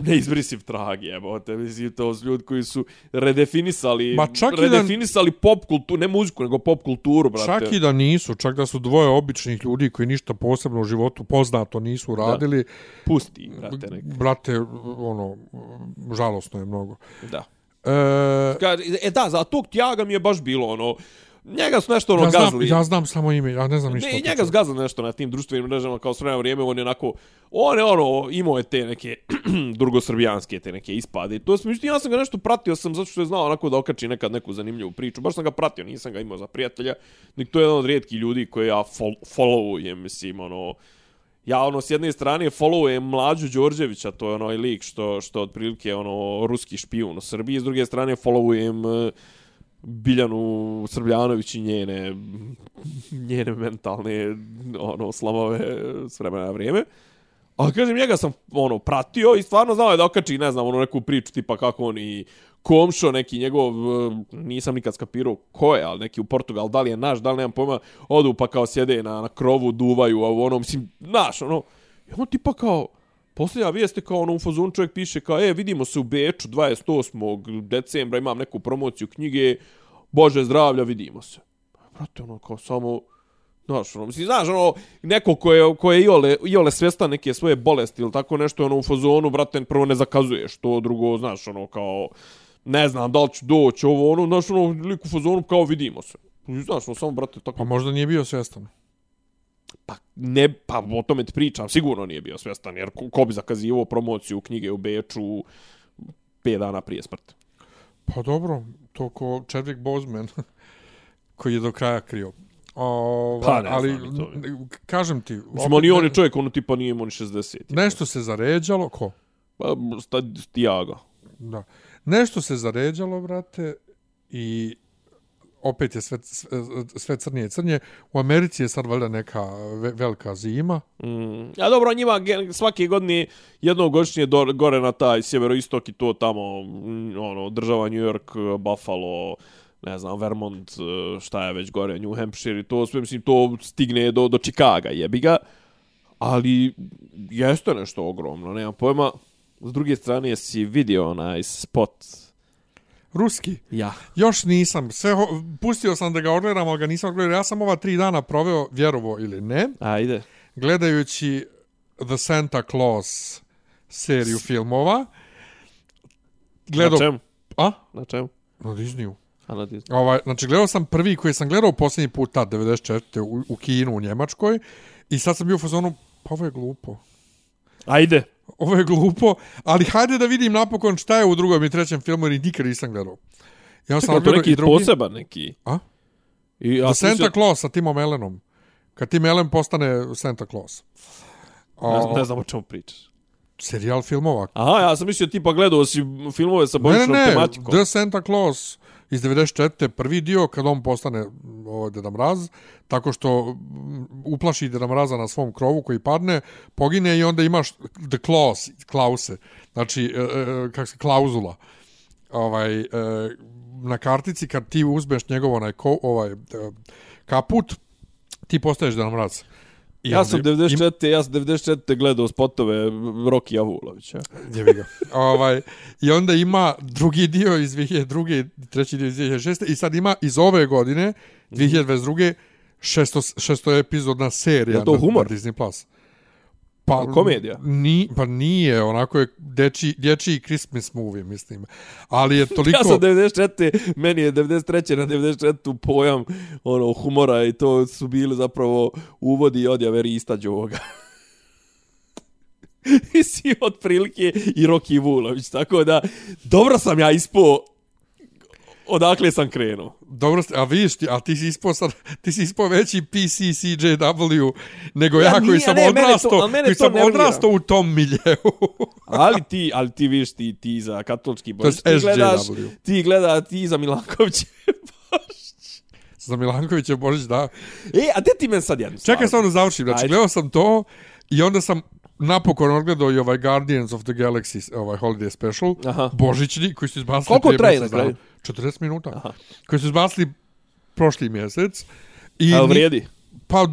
neizbrisiv trag, jebote, mislim, to su ljudi koji su redefinisali, Ma čak i da- redefinisali pop kulturu, ne muziku, nego pop kulturu, brate. čak i da nisu, čak da su dvoje običnih ljudi koji ništa posebno u životu poznato nisu radili, Pusti, brate, nek. brate, ono, žalosno je mnogo. Da. E, e da, za tog tjaga mi je baš bilo, ono, njega su nešto ono ja, znam, gazili. ja znam samo ime, ja ne znam ništa. Ne, i njega čovjeku. zgazali nešto na tim društvenim mrežama kao s vremena vrijeme, on je onako, on je ono, imao je te neke drugosrbijanske te neke ispade. I to sam, ja sam ga nešto pratio sam zato što je znao onako da okači nekad neku zanimljivu priču. Baš sam ga pratio, nisam ga imao za prijatelja. Nek to je jedan od rijetkih ljudi koje ja fol followujem, mislim, ono, ja ono s jedne strane followujem Mlađu Đorđevića, to je onaj lik što što otprilike ono ruski špijun u Srbiji, s druge strane followujem eh, Biljanu Srbljanović i njene njene mentalne ono slamove s vremena na vrijeme. A kažem, njega sam ono pratio i stvarno znao je da okači, ne znam, ono neku priču tipa kako on i komšo, neki njegov, eh, nisam nikad skapirao ko je, ali neki u Portugal, da li je naš, da li nemam pojma, odu pa kao sjede na, na krovu, duvaju, a ono, mislim, naš, ono, i on tipa kao, Posljednja vijest je kao ono u fazonu čovjek piše kao, e, vidimo se u Beču 28. decembra, imam neku promociju knjige, Bože zdravlja, vidimo se. Brate, ono, kao samo, znaš, ono, mislim, znaš, ono, neko ko je, ko je iole, iole svjesta neke svoje bolesti ili tako nešto, ono, u fazonu, brate, prvo ne zakazuješ to, drugo, znaš, ono, kao, ne znam, da li ću doći, ovo, ono, znaš, ono, lik u fazonu, kao, vidimo se. Znaš, ono, samo, brate, tako, Pa možda nije bio svjestan. Pa ne, pa o tome ti pričam, sigurno nije bio svjestan, jer ko, ko bi zakazivo promociju knjige u Beču 5 dana prije smrti. Pa dobro, to ko Chadwick Boseman, koji je do kraja krio. O, Pa, ne ali, znam to. kažem ti, Mislim, on i on je čovjek, ono tipa nije imao ni 60. nešto se zaređalo, ko? Pa, sta, Tiago. Da. Nešto se zaređalo, brate, i opet je sve, sve, sve crnije i crnije. U Americi je sad valjda neka velika zima. Mm. A dobro, njima gen- svake godine do, gore na taj sjeveroistok i to tamo, mm, ono, država New York, Buffalo, ne znam, Vermont, e, šta je već gore, New Hampshire i to, sve, mislim, to stigne do, do Chicaga, jebi ga. Ali jeste nešto ogromno, nemam pojma. S druge strane, si vidio onaj spot. Ruski. Ja. Još nisam. Sve, ho- pustio sam da ga odgledam, ali ga nisam gledao. Ja sam ova tri dana proveo, vjerovo ili ne, Ajde. gledajući The Santa Claus seriju filmova. Na Gledao... čemu? A? Na čemu? Na Disneyu. A na Disney. Ovaj, znači, gledao sam prvi koji sam gledao posljednji put tad, 94. u, u Kinu, u Njemačkoj. I sad sam bio u fazonu, pa ovo je glupo. Ajde. Ovo je glupo, ali hajde da vidim napokon šta je u drugom i trećem filmu, jer nikad nisam gledao. Ja sam Čekaj, to neki drugi. poseban neki. A? I, ja The sam Santa mislio- Claus sa Timom Ellenom. Kad Tim Ellen postane Santa Claus. Ne, znam- A, ne znam o čemu pričaš. serijal filmova. Aha, ja sam mislio tipa gledao si filmove sa Ne, ne, bojičnom ne, tematikom. The Santa Claus iz 94. prvi dio kad on postane mm, ovaj Deda Mraz, tako što mm, uplaši Deda Mraza na svom krovu koji padne, pogine i onda imaš The Claus, Klause, znači, e, e, e se, klauzula. Ovaj, e, na kartici kad ti uzmeš njegov onaj ko, ovaj, e, kaput, ti postaješ Deda Mraz. I Ja sam im- 94. Ja sam 94. gledao spotove Rocky Avulovića. Jebi ga. ovaj, I onda ima drugi dio iz 2002. treći dio iz 2006. I sad ima iz ove godine, 2022. šesto, šesto epizodna serija Je to na, humor? na Disney+. Plus. Pa, Komedija? Ni, pa nije, onako je dečiji, dječiji Christmas movie, mislim. Ali je toliko... Ja sam 94. Meni je 93. na 94. pojam ono, humora i to su bili zapravo uvodi i odjave Rista Đoga. I si otprilike i Rocky Vulović. Tako da, dobro sam ja ispo odakle sam krenuo. Dobro, ste- a vidiš ti, a ti si ispao sad, ti si ispao veći PCCJW nego ja, Ja koji nije, sam ne, mene to- odrastao, ali mene koji sam nervira. odrastao u tom miljeu. Ali ti, ali ti vidiš ti, ti za katolički To božić, ti gledaš, SJW. ti gleda ti za Milanković. Za Milankovića Božić, da. e, a gde ti men sad jednu stvar? Čekaj samo da završim. Znači, Ajde. gledao sam to i onda sam napokon odgledao i ovaj Guardians of the Galaxy, ovaj Holiday Special, Aha. božićni, koji su izbacili Koliko traje na kraju? dana. 40 minuta. Aha. Koji su izbacili prošli mjesec. I ni- vrijedi? Pa,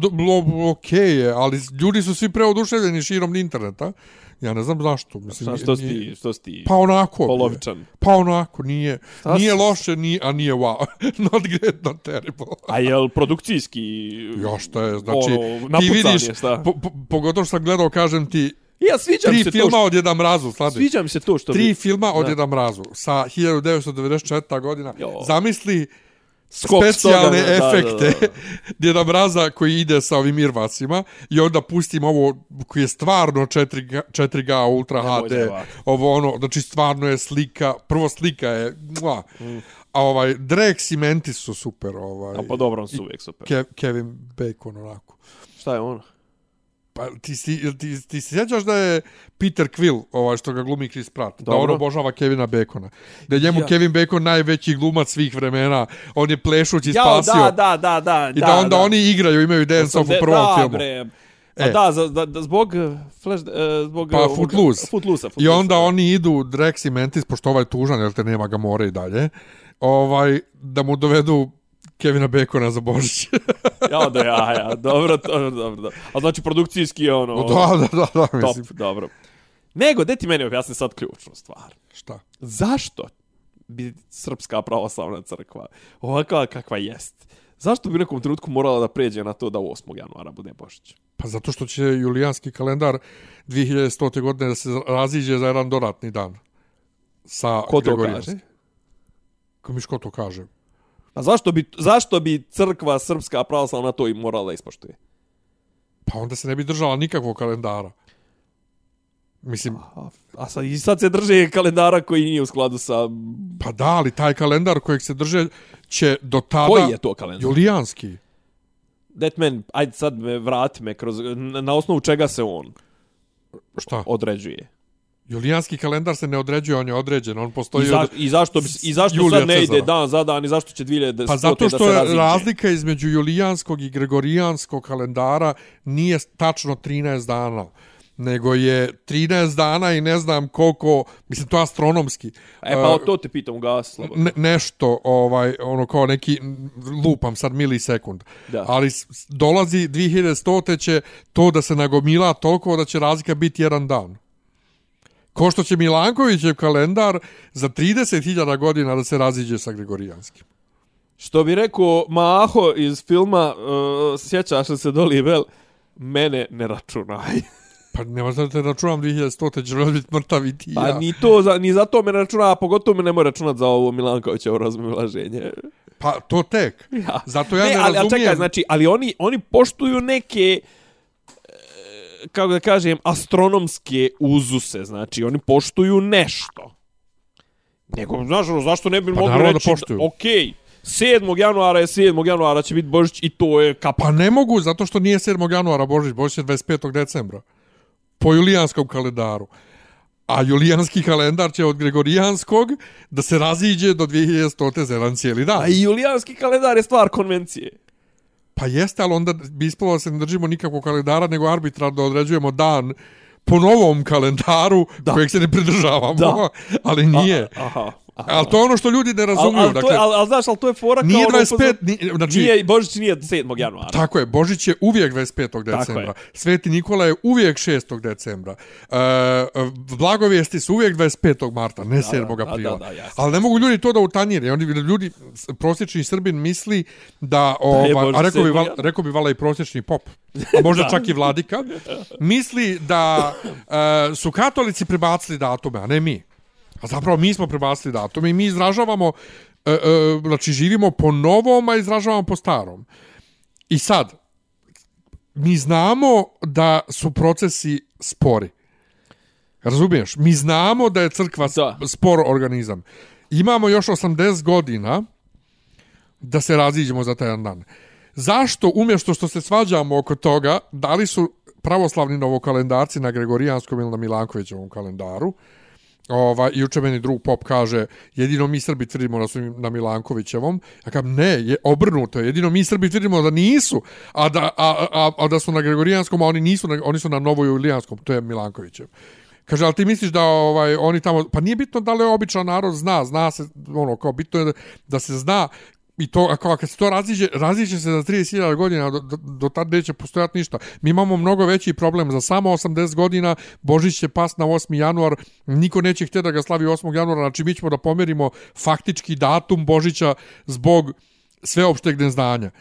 okej je, ali ljudi su svi preoduševljeni širom interneta. Ja ne znam zašto. Mislim, Šta, što si nije- ti, što si ti Pa onako. polovičan? Pa onako, nije, Šta nije si- loše, nije, a nije wow. not great, not terrible. A jel produkcijski... Jo, šta je, znači, Ono, ti vidiš, je, šta? po, po, pogotovo što sam gledao, kažem ti, Ja sviđa mi tri se filma to od Djeda Mrazu, što, slade. sviđa mi se to što Tri bi filma od Da. Djeda Mrazu sa 1994. godina. Jo. Zamisli skok specijalne toga, da, efekte da, da. Djeda Mraza koji ide sa ovim irvacima i onda pustim ovo koji je stvarno 4G, 4G Ultra Nemoj HD. Ovo ono, znači stvarno je slika, prvo slika je, mua. A ovaj, Drex i Mantis su super. Ovaj, A pa dobro, on su uvijek super. Ke, Kevin Bacon onako. Šta je ono? Pa ti si, ti, ti se sjećaš da je Peter Quill, ovaj što ga glumi Chris Pratt, da Dobro. on obožava Kevina Bacona. Da je njemu Ja. Kevin Bacon najveći glumac svih vremena, on je plešući spasio. da, da, da, da. I da, onda oni igraju, imaju dance off u Osam- prvom da, filmu. Bre. A E. da, za, da, da, zbog uh, Flash, uh, zbog... Pa uh, Footloose. Footloose. I onda oni idu, Drex i Mantis, pošto ovaj tužan, jer te nema ga more i dalje, ovaj, da mu dovedu Kevina Bacona za Božić. Ja, da, ja, ja. Dobro, dobro, dobro. dobro. A znači produkcijski je ono... da, da, da, da, top, mislim. dobro. Nego, de ti meni objasni sad ključnu stvar. Šta? Zašto bi Srpska pravoslavna crkva ovakva kakva jest? Zašto bi u nekom trenutku morala da pređe na to da 8. januara bude Božić? Pa zato što će julijanski kalendar 2100. godine da se raziđe za jedan dodatni dan. Sa Ko to kaže? Ko miš ko to kaže? A zašto bi, zašto bi crkva Srpska pravoslavna to i morala ispoštuje? Pa onda se ne bi držala nikakvog kalendara. Mislim, A, a sad, i sad se drže kalendara koji nije u skladu sa... pa da, ali taj kalendar kojeg se drže će do tada... Koji je to kalendar? Julijanski. Deadman, ajde sad me vrati me kroz... Na, na osnovu čega se on Šta? određuje? Julijanski kalendar se ne određuje, on je određen. On I, postoji... za, od- I zašto, bi, i zašto Julija sad ne ide dan za dan i zašto će 2000 Pa zato što je razlika između julijanskog i gregorijanskog kalendara nije tačno 13 dana nego je 13 dana i ne znam koliko, mislim to astronomski. E pa Uh, to te pitam u gas, slobodno. ne, nešto ovaj ono kao neki lupam sad milisekund. Da. Ali dolazi 2100 te će to da se nagomila toliko da će razlika biti jedan dan. Ko što će Milankovićev kalendar za 30.000 godina da se raziđe sa Gregorijanskim. Što bi rekao Maho iz filma uh, Sjećaš se Dolly Bell? Mene ne računaj. Pa nema da te računam 2100, te ćeš biti mrtav i ti Pa ja. ni to, za, ni za to me ne računa, a pogotovo me ne mora računat za ovo Milankovićevo razmilaženje. Pa to tek. Ja. Zato ja ne, ne, ali, ali razumijem. čekaj, znači, ali oni, oni poštuju neke e, kako da kažem, astronomske uzuse, znači oni poštuju nešto. Nego, znaš, ono, zašto ne bi Pa mogli da reći, poštuju. okej, 7. januara je 7. januara će biti Božić i to je kapa. Pa ne mogu, zato što nije 7. januara Božić, Božić je 25. decembra. Po julijanskom kalendaru. A julijanski kalendar će od gregorijanskog da se raziđe do 2100. za jedan cijeli dan. A i julijanski kalendar je stvar konvencije. Pa jeste, ali onda bi ispalo da se ne držimo nikakvog kalendara, nego arbitrarno određujemo dan po novom kalendaru da. kojeg se ne pridržavamo. Da. ali nije. A, aha. Ali to je ono što ljudi ne razumiju. Al, al, dakle, al, al, znaš, ali to je fora nije kao... ono 25, ni, znači, Nije, Božić nije 7. januara. Tako je, Božić je uvijek 25. decembra. Sveti Nikola je uvijek 6. decembra. E, blagovijesti su uvijek 25. marta, ne 7. da, aprila. da, da, jasno. Ali ne mogu ljudi to da utanjire. Oni, ljudi, prosječni Srbin misli da, Božić a rekao bi, 7. val, rekao bi vala i prosječni pop, a možda čak i vladika, misli da e, su katolici prebacili datume, a ne mi. A zapravo mi smo prebacili datume i mi izražavamo, e, e, znači živimo po novom, a izražavamo po starom. I sad, mi znamo da su procesi spori. Razumiješ? Mi znamo da je crkva Da. spor organizam. Imamo još 80 godina da se raziđemo za taj dan. Zašto, umjesto što se svađamo oko toga, da li su pravoslavni novokalendarci na Gregorijanskom ili na Milankovićevom kalendaru, Ova, I juče meni drug pop kaže, jedino mi Srbi tvrdimo da su na Milankovićevom. Ja kažem, ne, je obrnuto. Jedino mi Srbi tvrdimo da nisu, a da, a, a, a da su na Gregorijanskom, a oni nisu, na, oni su na Novoj Novojulijanskom, to je Milankovićev. Kaže, ali ti misliš da ovaj oni tamo, pa nije bitno da li običan narod zna, zna se, ono, kao bitno je da, da se zna i to, ako ako se to raziđe, raziđe se za 30.000 godina, do, do, do tad neće postojati ništa. Mi imamo mnogo veći problem. Za samo 80 godina Božić će pas na 8. januar, niko neće htjeti da ga slavi 8. januara, znači mi ćemo da pomerimo faktički datum Božića zbog sveopšteg neznanja.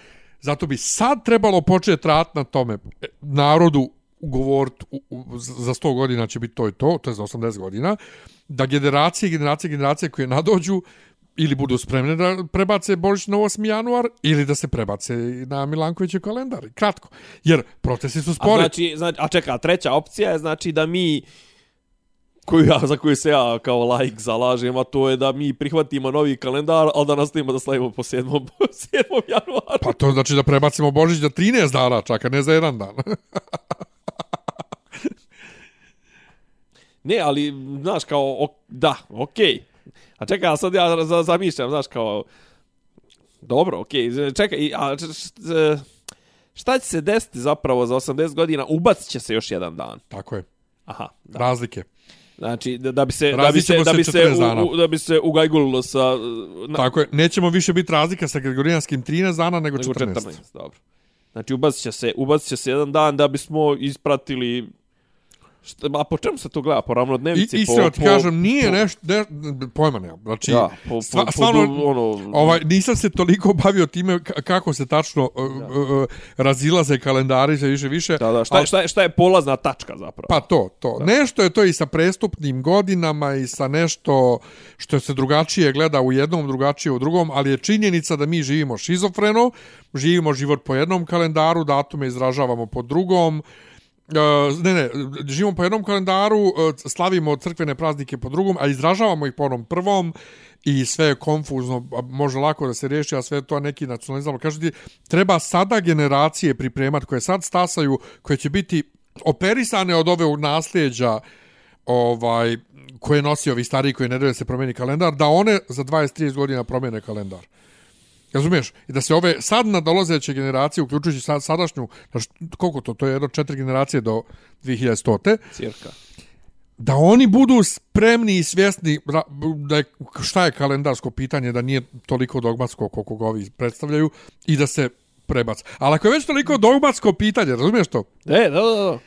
Zato bi sad trebalo početi rat na tome e, narodu ugovoriti u, u, za 100 godina će biti to i to, to je za 80 godina, da generacije, generacije, generacije koje nadođu ili budu spremne da prebace Božić na 8. januar ili da se prebace na Milankovićev kalendar. Kratko. Jer procesi su A spori. znači, znači, a čeka, treća opcija je znači da mi koju ja, za koju se ja kao laik zalažem, a to je da mi prihvatimo novi kalendar, ali da nastavimo da slavimo po 7. 7. januara. Pa to znači da prebacimo Božić za 13 dana čak, a ne za jedan dan. Ne, ali, znaš, kao, ok, da, okej. Okay. A čekaj, sad ja za, zamišljam, znaš, kao, dobro, okej, okay. čekaj, a šta će se desiti zapravo za 80 godina? Ubacit će se još jedan dan. Tako je. Aha, da. Razlike. Znači, da, da bi se, da bi se, da bi se, 14 u, u, da bi se ugajgulilo sa... Na, Tako je. Nećemo više biti razlika sa Gregorijanskim 13 dana nego 14. nego 14. Dobro. Znači, ubacit će se, ubacit će se jedan dan da bismo ispratili... Šta, a po čemu se to gleda? Po I, ravnodnevici? iskreno po, ti kažem, nije po, nešto, ne, pojma nema. Znači, Ja, po, po, stva- po, stvarno, po, ono, ovaj, nisam se toliko bavio time ka- kako se tačno uh, uh, uh, razilaze kalendari za više više. Da, da, šta, je, šta, je, šta je polazna tačka zapravo? Pa to, to. Da. Nešto je to i sa prestupnim godinama i sa nešto što se drugačije gleda u jednom, drugačije u drugom, ali je činjenica da mi živimo šizofreno, živimo život po jednom kalendaru, datume izražavamo po drugom, Uh, E, ne, ne, živimo po jednom kalendaru, uh, slavimo crkvene praznike po drugom, a izražavamo ih po onom prvom i sve je konfuzno, a može lako da se riješi, a sve to neki nacionalizam. Kažu ti, treba sada generacije pripremati koje sad stasaju, koje će biti operisane od ove nasljeđa ovaj koje nosi ovi stariji koji ne daju da se promeni kalendar, da one za 20-30 godina promene kalendar. Razumiješ? I da se ove sad nadolazeće generacije, uključujući sad, sadašnju, znači, koliko to, to je jedno četiri generacije do 2100. Cirka. Da oni budu spremni i svjesni da je, šta je kalendarsko pitanje, da nije toliko dogmatsko koliko ga ovi predstavljaju i da se prebac. Ali ako je već toliko dogmatsko pitanje, razumiješ to? E, da, da, da.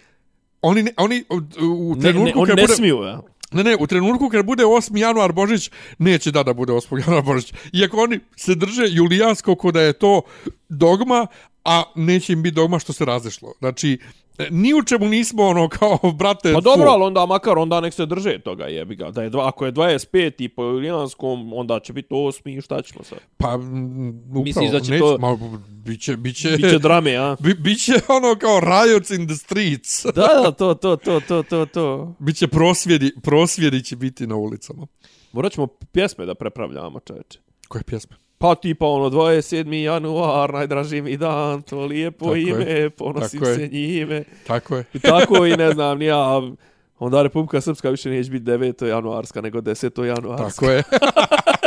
Oni, ne- oni u, u Ne, trenutku ne, oni ne bude... smiju, ja. Ne, ne, u trenutku kad bude 8. januar Božić, neće da da bude 8. januar Božić. Iako oni se drže julijansko ko da je to dogma, a neće im biti dogma što se razešlo. Znači, ni u čemu nismo ono kao, brate, Pa dobro, ali onda makar onda nek se drže toga jebi ga. Da je dva, ako je 25 i po Ilijanskom, onda će biti osmi i šta ćemo sad? Pa, upravo, Misliš da će neće, to- Ma, biće, biće, Biće drame, a? bi, biće ono kao riots in the streets. Da, da, to, to, to, to, to, to. Biće prosvjedi, prosvjedi će biti na ulicama. Morat ćemo pjesme da prepravljamo, čoveče. Koje pjesme? Pa tipa ono 27. januar, najdraži mi dan, to lijepo Tako ime, je. ponosim Tako je. se njime. Tako je. I tako i ne znam, ni ja, onda Republika Srpska više neće biti 9. januarska, nego 10. januarska. Tako je.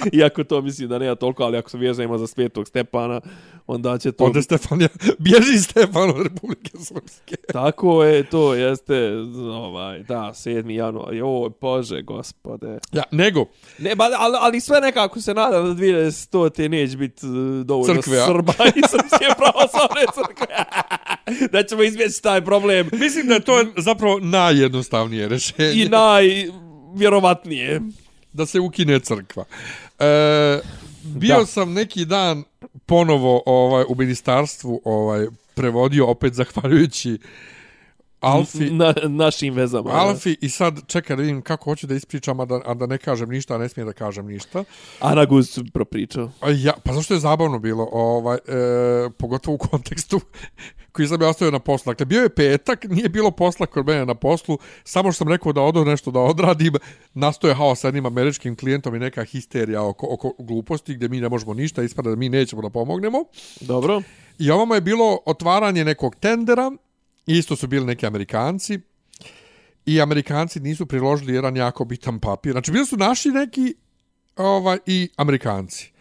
Iako to mislim da nema toliko, ali ako se vježemo za svetog Stepana, onda će to... Ode Stefan, ja, bježi Stefan od Republike Srpske. Tako je, to jeste, ovaj, da, 7. januar, joj, bože, gospode. Ja, nego, Ne, ba, ali, ali sve nekako se nada da 2100 te neće biti uh, dovoljno Crkve, a? Srba i srpske pravoslavne crkve. da ćemo izvjeći taj problem mislim da je to zapravo najjednostavnije rešenje. i najvjerovatnije. da se ukine crkva. E, bio Da. sam neki dan ponovo ovaj u ministarstvu ovaj prevodio opet zahvaljujući Alfi Na, našim vezama. Alfi i sad čekaj da vidim kako hoću da ispričam a da, a da ne kažem ništa, a ne smijem da kažem ništa. Ana Guz propričao. Ja, pa zašto je zabavno bilo, ovaj, e, pogotovo u kontekstu koji sam ja ostavio na poslu. Dakle, bio je petak, nije bilo posla kod mene na poslu, samo što sam rekao da odo nešto da odradim, nastoje haos sa jednim američkim klijentom i neka histerija oko, oko gluposti gdje mi ne možemo ništa, ispada da mi nećemo da pomognemo. Dobro. I ovamo je bilo otvaranje nekog tendera, isto su bili neki Amerikanci, i Amerikanci nisu priložili jedan jako bitan papir. Znači, bili su naši neki ovaj, i Amerikanci.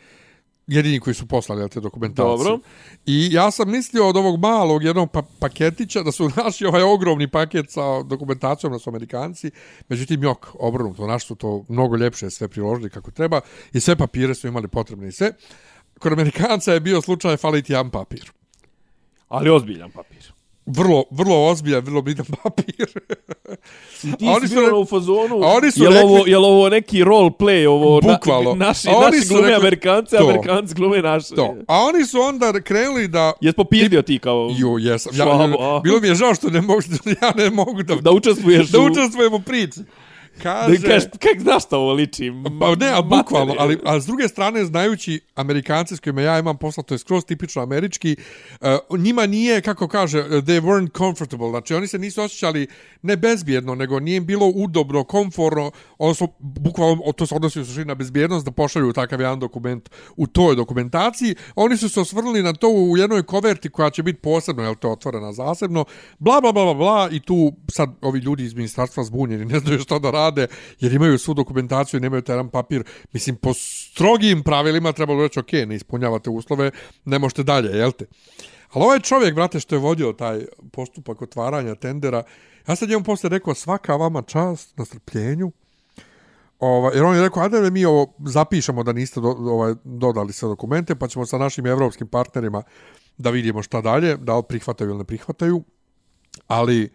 Jedini koji su poslali te dokumentacije. Dobro. I ja sam mislio od ovog malog jednog pa paketića da su naši ovaj ogromni paket sa dokumentacijom da su Amerikanci. Međutim, jok, obrnuto. Naši su to mnogo ljepše sve priložili kako treba i sve papire su imali potrebne i sve. Kod Amerikanca je bio slučaj faliti jedan papir. Ali ozbiljan papir. Vrlo, vrlo ozbiljan, vrlo bitan papir. I ti oni si bio re- u fazonu. oni su jel, rekli- ovo, jel ovo neki role play, ovo Bukvalno. Na, naši, oni naši glume rekli- Amerikanci, to. Amerikanci glume naše. to. A oni su onda krenuli da... Jes popizdio ti kao Jo, jesam. Ja, švabo, bilo mi je žao što ne mogu, ja ne mogu da, da učestvuješ da u... učestvujem u priči. Da Kaže... im kažeš, kak znaš šta ovo liči? Pa ne, a bukvalno, ali a s druge strane, znajući Amerikanci s kojima ja imam posla, to je skroz tipično američki, uh, njima nije, kako kaže, they weren't comfortable, znači oni se nisu osjećali ne bezbjedno, nego nije im bilo udobno, komforno, odnosno, bukvalno, to se odnosi u suštini na bezbjednost, da pošalju takav jedan dokument u toj dokumentaciji. Oni su se osvrnuli na to u jednoj koverti koja će biti posebno, jel to otvorena zasebno, bla, bla, bla, bla, bla, i tu sad ovi ljudi iz ministarstva zbunjeni, ne znaju šta da rade, jer imaju svu dokumentaciju i nemaju taj jedan papir. Mislim, po strogim pravilima trebalo reći, ok, ne ispunjavate uslove, ne možete dalje, jel te? Ali ovaj čovjek, brate, što je vodio taj postupak otvaranja tendera, ja sad njemu posle rekao, svaka vama čast na strpljenju, Ova, jer on je rekao, ajde da mi ovo zapišemo da niste do, ovaj, dodali sve dokumente, pa ćemo sa našim evropskim partnerima da vidimo šta dalje, da li prihvataju ili ne prihvataju. Ali,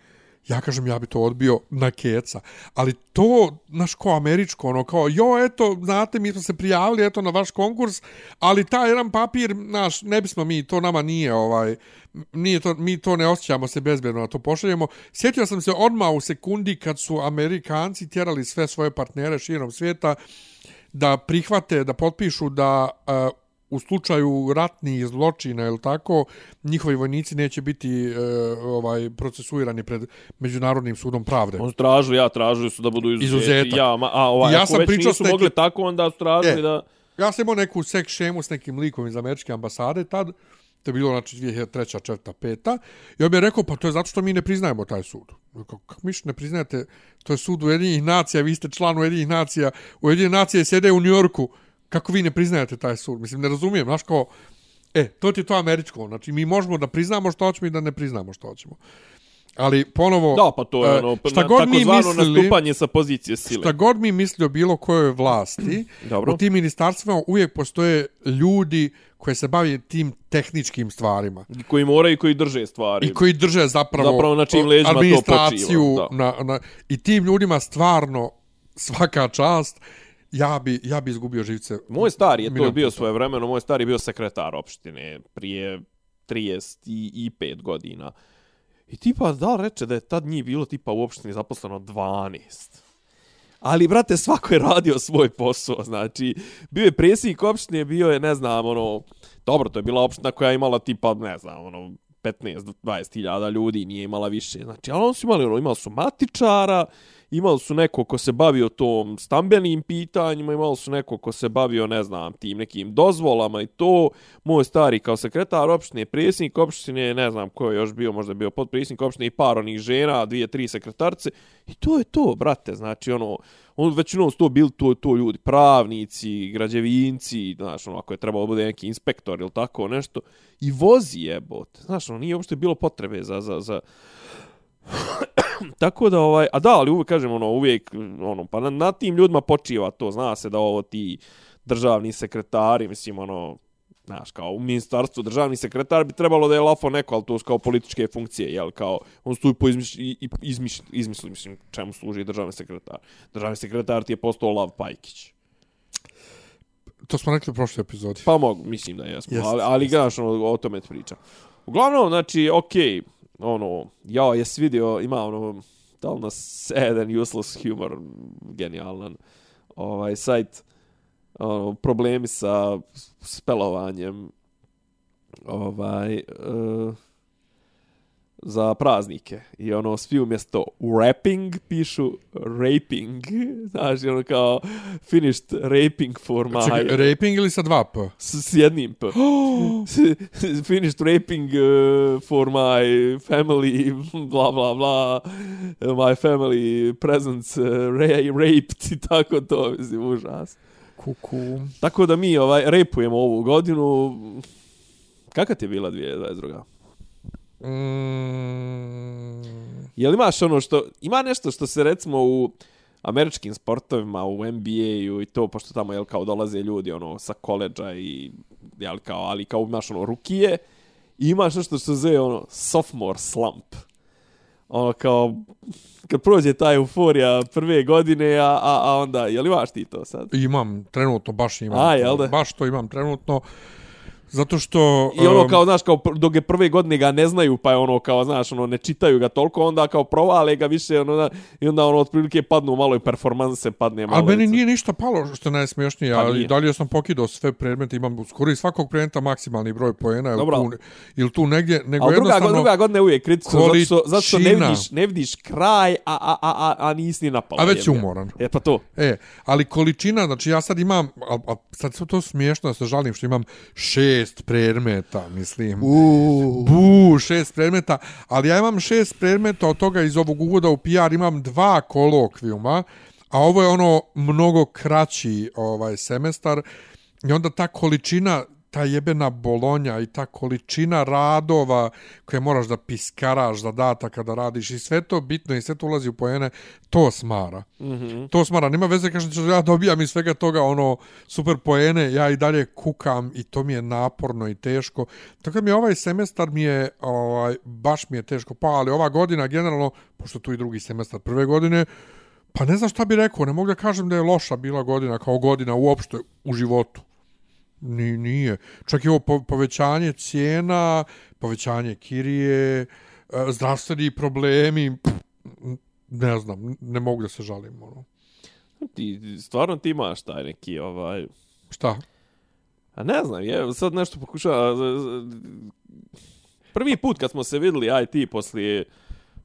ja kažem, ja bi to odbio na keca. Ali to, naš ko američko, ono kao, jo, eto, znate, mi smo se prijavili, eto, na vaš konkurs, ali taj jedan papir, naš, ne bismo mi, to nama nije, ovaj, nije to, mi to ne osjećamo se bezbedno da to pošaljemo. Sjetio sam se odmah u sekundi kad su Amerikanci tjerali sve svoje partnere širom svijeta da prihvate, da potpišu da uh, u slučaju ratnih zločina ili tako, njihovi vojnici neće biti uh, ovaj procesuirani pred Međunarodnim sudom pravde. On tražu, ja tražio su da budu izuzeti. Izuzetak. Ja, ma, a ovaj, Ja ako sam već pričao nisu s nekim- mogli tako, onda su tražili E. da... Ja sam imao neku sek šemu s nekim likom iz američke ambasade tad, to je bilo znači 2003. četvrta, peta, i on mi je rekao, pa to je zato što mi ne priznajemo taj sud. Rekao, kako mi ne priznajete, to je sud Ujedinjenih nacija, vi ste član Ujedinjenih nacija, Ujedinjene nacije sjede u Njorku, kako vi ne priznajete taj sud? Mislim, ne razumijem, znaš kao, e, to ti je to američko, znači mi možemo da priznamo što hoćemo i da ne priznamo što hoćemo. Ali ponovo, Da, pa to je e, ono, šta na- god mi mislili, nastupanje sa pozicije sile. šta god mi misli o bilo kojoj vlasti, Dobro. u tim ministarstvima uvijek postoje ljudi koji se bave tim tehničkim stvarima. Koji moraju i koji drže stvari. I koji drže zapravo, Zapravo na čijim leđima to počiva, na, na, I tim ljudima stvarno svaka čast, ja bi, ja bi izgubio živce. Moj stari je to bio svoje vremeno, moj stari je bio sekretar opštine prije 35 godina. I tipa, da li reče da je tad njih bilo tipa u opštini zaposleno 12. Ali, brate, svako je radio svoj posao, znači, bio je presijek opštine, bio je, ne znam, ono, dobro, to je bila opština koja je imala tipa, ne znam, ono, 15-20 hiljada ljudi, nije imala više, znači, ali oni su imali, ono, imali su matičara, imali su neko ko se bavio tom stambenim pitanjima, imali su neko ko se bavio, ne znam, tim nekim dozvolama i to. Moj stari kao sekretar opštine, predsjednik opštine, ne znam ko je još bio, možda je bio podpredsjednik opštine i par onih žena, dvije, tri sekretarce. I to je to, brate, znači ono, on većinom su to bili to, to ljudi, pravnici, građevinci, znaš, ono, ako je trebalo bude neki inspektor ili tako nešto, i vozi jebote, znaš, ono, nije uopšte bilo potrebe za, za, za, Tako da ovaj, a da, ali uvijek kažem ono, uvijek ono, pa na, na tim ljudima počiva to, zna se da ovo ti državni sekretari, mislim ono, znaš, kao u ministarstvu državni sekretar bi trebalo da je lafo neko, ali to su kao političke funkcije, jel, kao, on stoji po izmiš, i, i- izmiš, izmisli, mislim, čemu služi državni sekretar. Državni sekretar ti je postao Lav Pajkić. To smo rekli u prošloj epizodi. Pa mogu, mislim da jesmo, Jeste, ali, ali jeste. znaš, ono, o tome pričam. Uglavnom, znači, okej, ono, ja jes vidio, ima ono, da li sad and useless humor, genijalan, ovaj, sajt, ono, problemi sa spelovanjem, ovaj, uh, za praznike. I ono, svi umjesto rapping pišu raping. Znaš, ono kao finished raping for my... Čekaj, raping ili sa dva p? S, s jednim p. Finished raping uh, for my family, bla bla bla, my family presents uh, ra raped i tako to, mislim, užas. Kuku. Tako da mi ovaj repujemo ovu godinu. Kakva ti je bila 2022? Mm, Jel imaš ono što, ima nešto što se recimo u američkim sportovima, u NBA-u i to, pošto tamo, jel, kao dolaze ljudi, ono, sa koleđa i, jel, kao, ali kao imaš, ono, rukije, i imaš nešto što se zove, ono, sophomore slump. Ono, kao, kad prođe ta euforija prve godine, a, a, a onda, jel imaš ti to sad? imam, trenutno baš imam. A, jel da? Baš to imam trenutno. Zato što... I ono kao, znaš, kao dok je prve godine ga ne znaju, pa je ono kao, znaš, ono, ne čitaju ga toliko, onda kao provale ga više, ono, da, i onda ono, otprilike padnu malo i performanse, padne malo. Ali meni nije ništa palo što je najsmešnije, Pa ali nije. dalje sam pokidao sve predmete, imam skoro iz svakog predmeta maksimalni broj poena, ili tu, ili tu negdje, nego Ali druga, jednostavno... druga godina je uvijek kritično, zato što, zato što ne vidiš, ne vidiš kraj, a, a, a, a, a nisi ni napala. A već ga. umoran. E, pa to. E, ali količina, znači ja sad imam, a, a sad to smiješno, se žalim što imam šest predmeta, mislim. Uuu. Bu, šest predmeta, ali ja imam šest predmeta, od toga iz ovog uvoda u PR imam dva kolokvijuma, a ovo je ono mnogo kraći ovaj semestar i onda ta količina ta jebena bolonja i ta količina radova koje moraš da piskaraš zadata kada radiš i sve to bitno i sve to ulazi u pojene, to smara. Mm -hmm. To smara. Nima veze kažem što ja dobijam iz svega toga ono super poene, ja i dalje kukam i to mi je naporno i teško. Tako da mi je ovaj semestar mi je, ovaj, baš mi je teško, pa ali ova godina generalno, pošto tu i drugi semestar prve godine, pa ne znam šta bi rekao, ne mogu da kažem da je loša bila godina kao godina uopšte u životu. Ni, nije. Čak i ovo po, povećanje cijena, povećanje kirije, e, zdravstveni problemi, pff, ne znam, ne mogu da se žalim. Ono. Ti, stvarno ti imaš taj neki, ovaj... Šta? A ne znam, je, sad nešto pokušava... Prvi put kad smo se videli, ti, poslije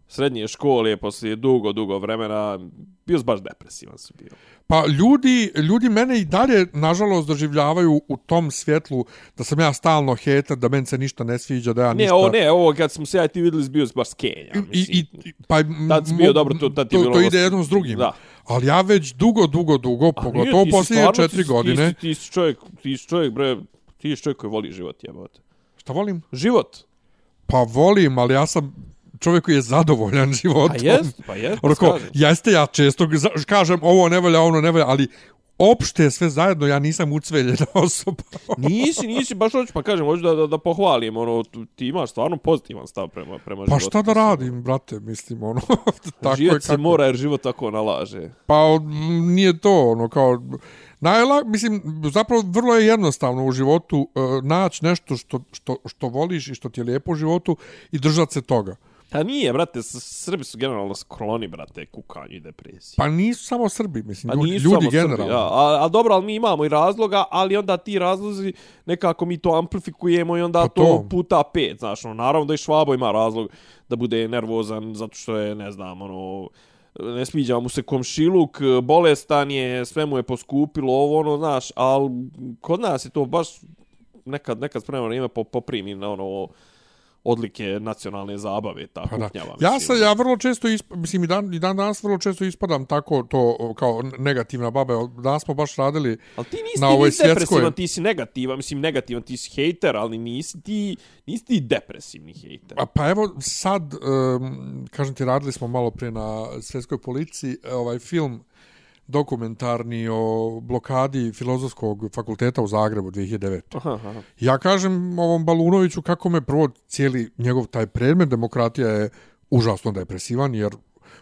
srednje škole, poslije dugo, dugo vremena, bio baš depresivan si bio. Pa ljudi, ljudi mene i dalje, nažalost, doživljavaju u tom svjetlu da sam ja stalno hater, da meni se ništa ne sviđa, da ja Ne, ništa... ovo ne, ovo kad smo se ja i ti videli, bio baš skenja. I, i, pa, Tad si bio dobro, to- tad ti to, bilo to ide jedno s drugim. Da. Ali ja već dugo, dugo, dugo, A pogotovo nije, ti stvarno- četiri ti godine. Ti, si- ti si čovjek, ti si čovjek, bre, ti si čovjek koji voli život, jebote. Šta volim? Život. Pa volim, ali ja sam čovjek koji je zadovoljan životom. Pa jest, pa jest. Ono pa ko, kažem. jeste ja često kažem ovo ne valja, ono ne valja, ali opšte sve zajedno, ja nisam ucveljena osoba. Nisi, nisi, baš hoću, pa kažem, hoću da, da, da pohvalim, ono, ti imaš stvarno pozitivan stav prema, prema Pa životu. šta da radim, brate, mislim, ono, tako Život je se kako. mora jer život tako nalaže. Pa nije to, ono, kao, najla, mislim, zapravo vrlo je jednostavno u životu uh, naći nešto što, što, što voliš i što ti je lijepo u životu i držati se toga. A nije, brate, Srbi su generalno skloni, brate, kukanju i depresiji. Pa nisu samo Srbi, mislim, Pa ljudi, ljudi samo Srbi, generalno. ja. A, a dobro, ali mi imamo i razloga, ali onda ti razlozi nekako mi to amplifikujemo i onda Pa to. to. puta pet, znaš, ono, naravno da i Švabo ima razlog da bude nervozan zato što je, ne znam, ono, ne sviđa mu se komšiluk, bolestan je, sve mu je poskupilo, ovo, ono, znaš, ali kod nas je to baš nekad, nekad spremno vrijeme po, poprimi na ono odlike nacionalne zabave, ta Pa da. kuknjava. Ja sam, ja vrlo često, isp, mislim, i dan, i dan danas vrlo često ispadam tako to kao negativna baba. Danas smo baš radili Ali ti nisi, na ti ovoj nisi depresivan, svjetskoj- ti si negativan, mislim negativan, ti si hejter, ali nisi ti, nisi ti depresivni hejter. A pa evo sad, um, kažem ti, radili smo malo prije na svjetskoj policiji ovaj film dokumentarni o blokadi filozofskog fakulteta u Zagrebu 2009. Aha, aha. Ja kažem ovom Balunoviću kako me prvo cijeli njegov taj predmet demokratija je užasno depresivan jer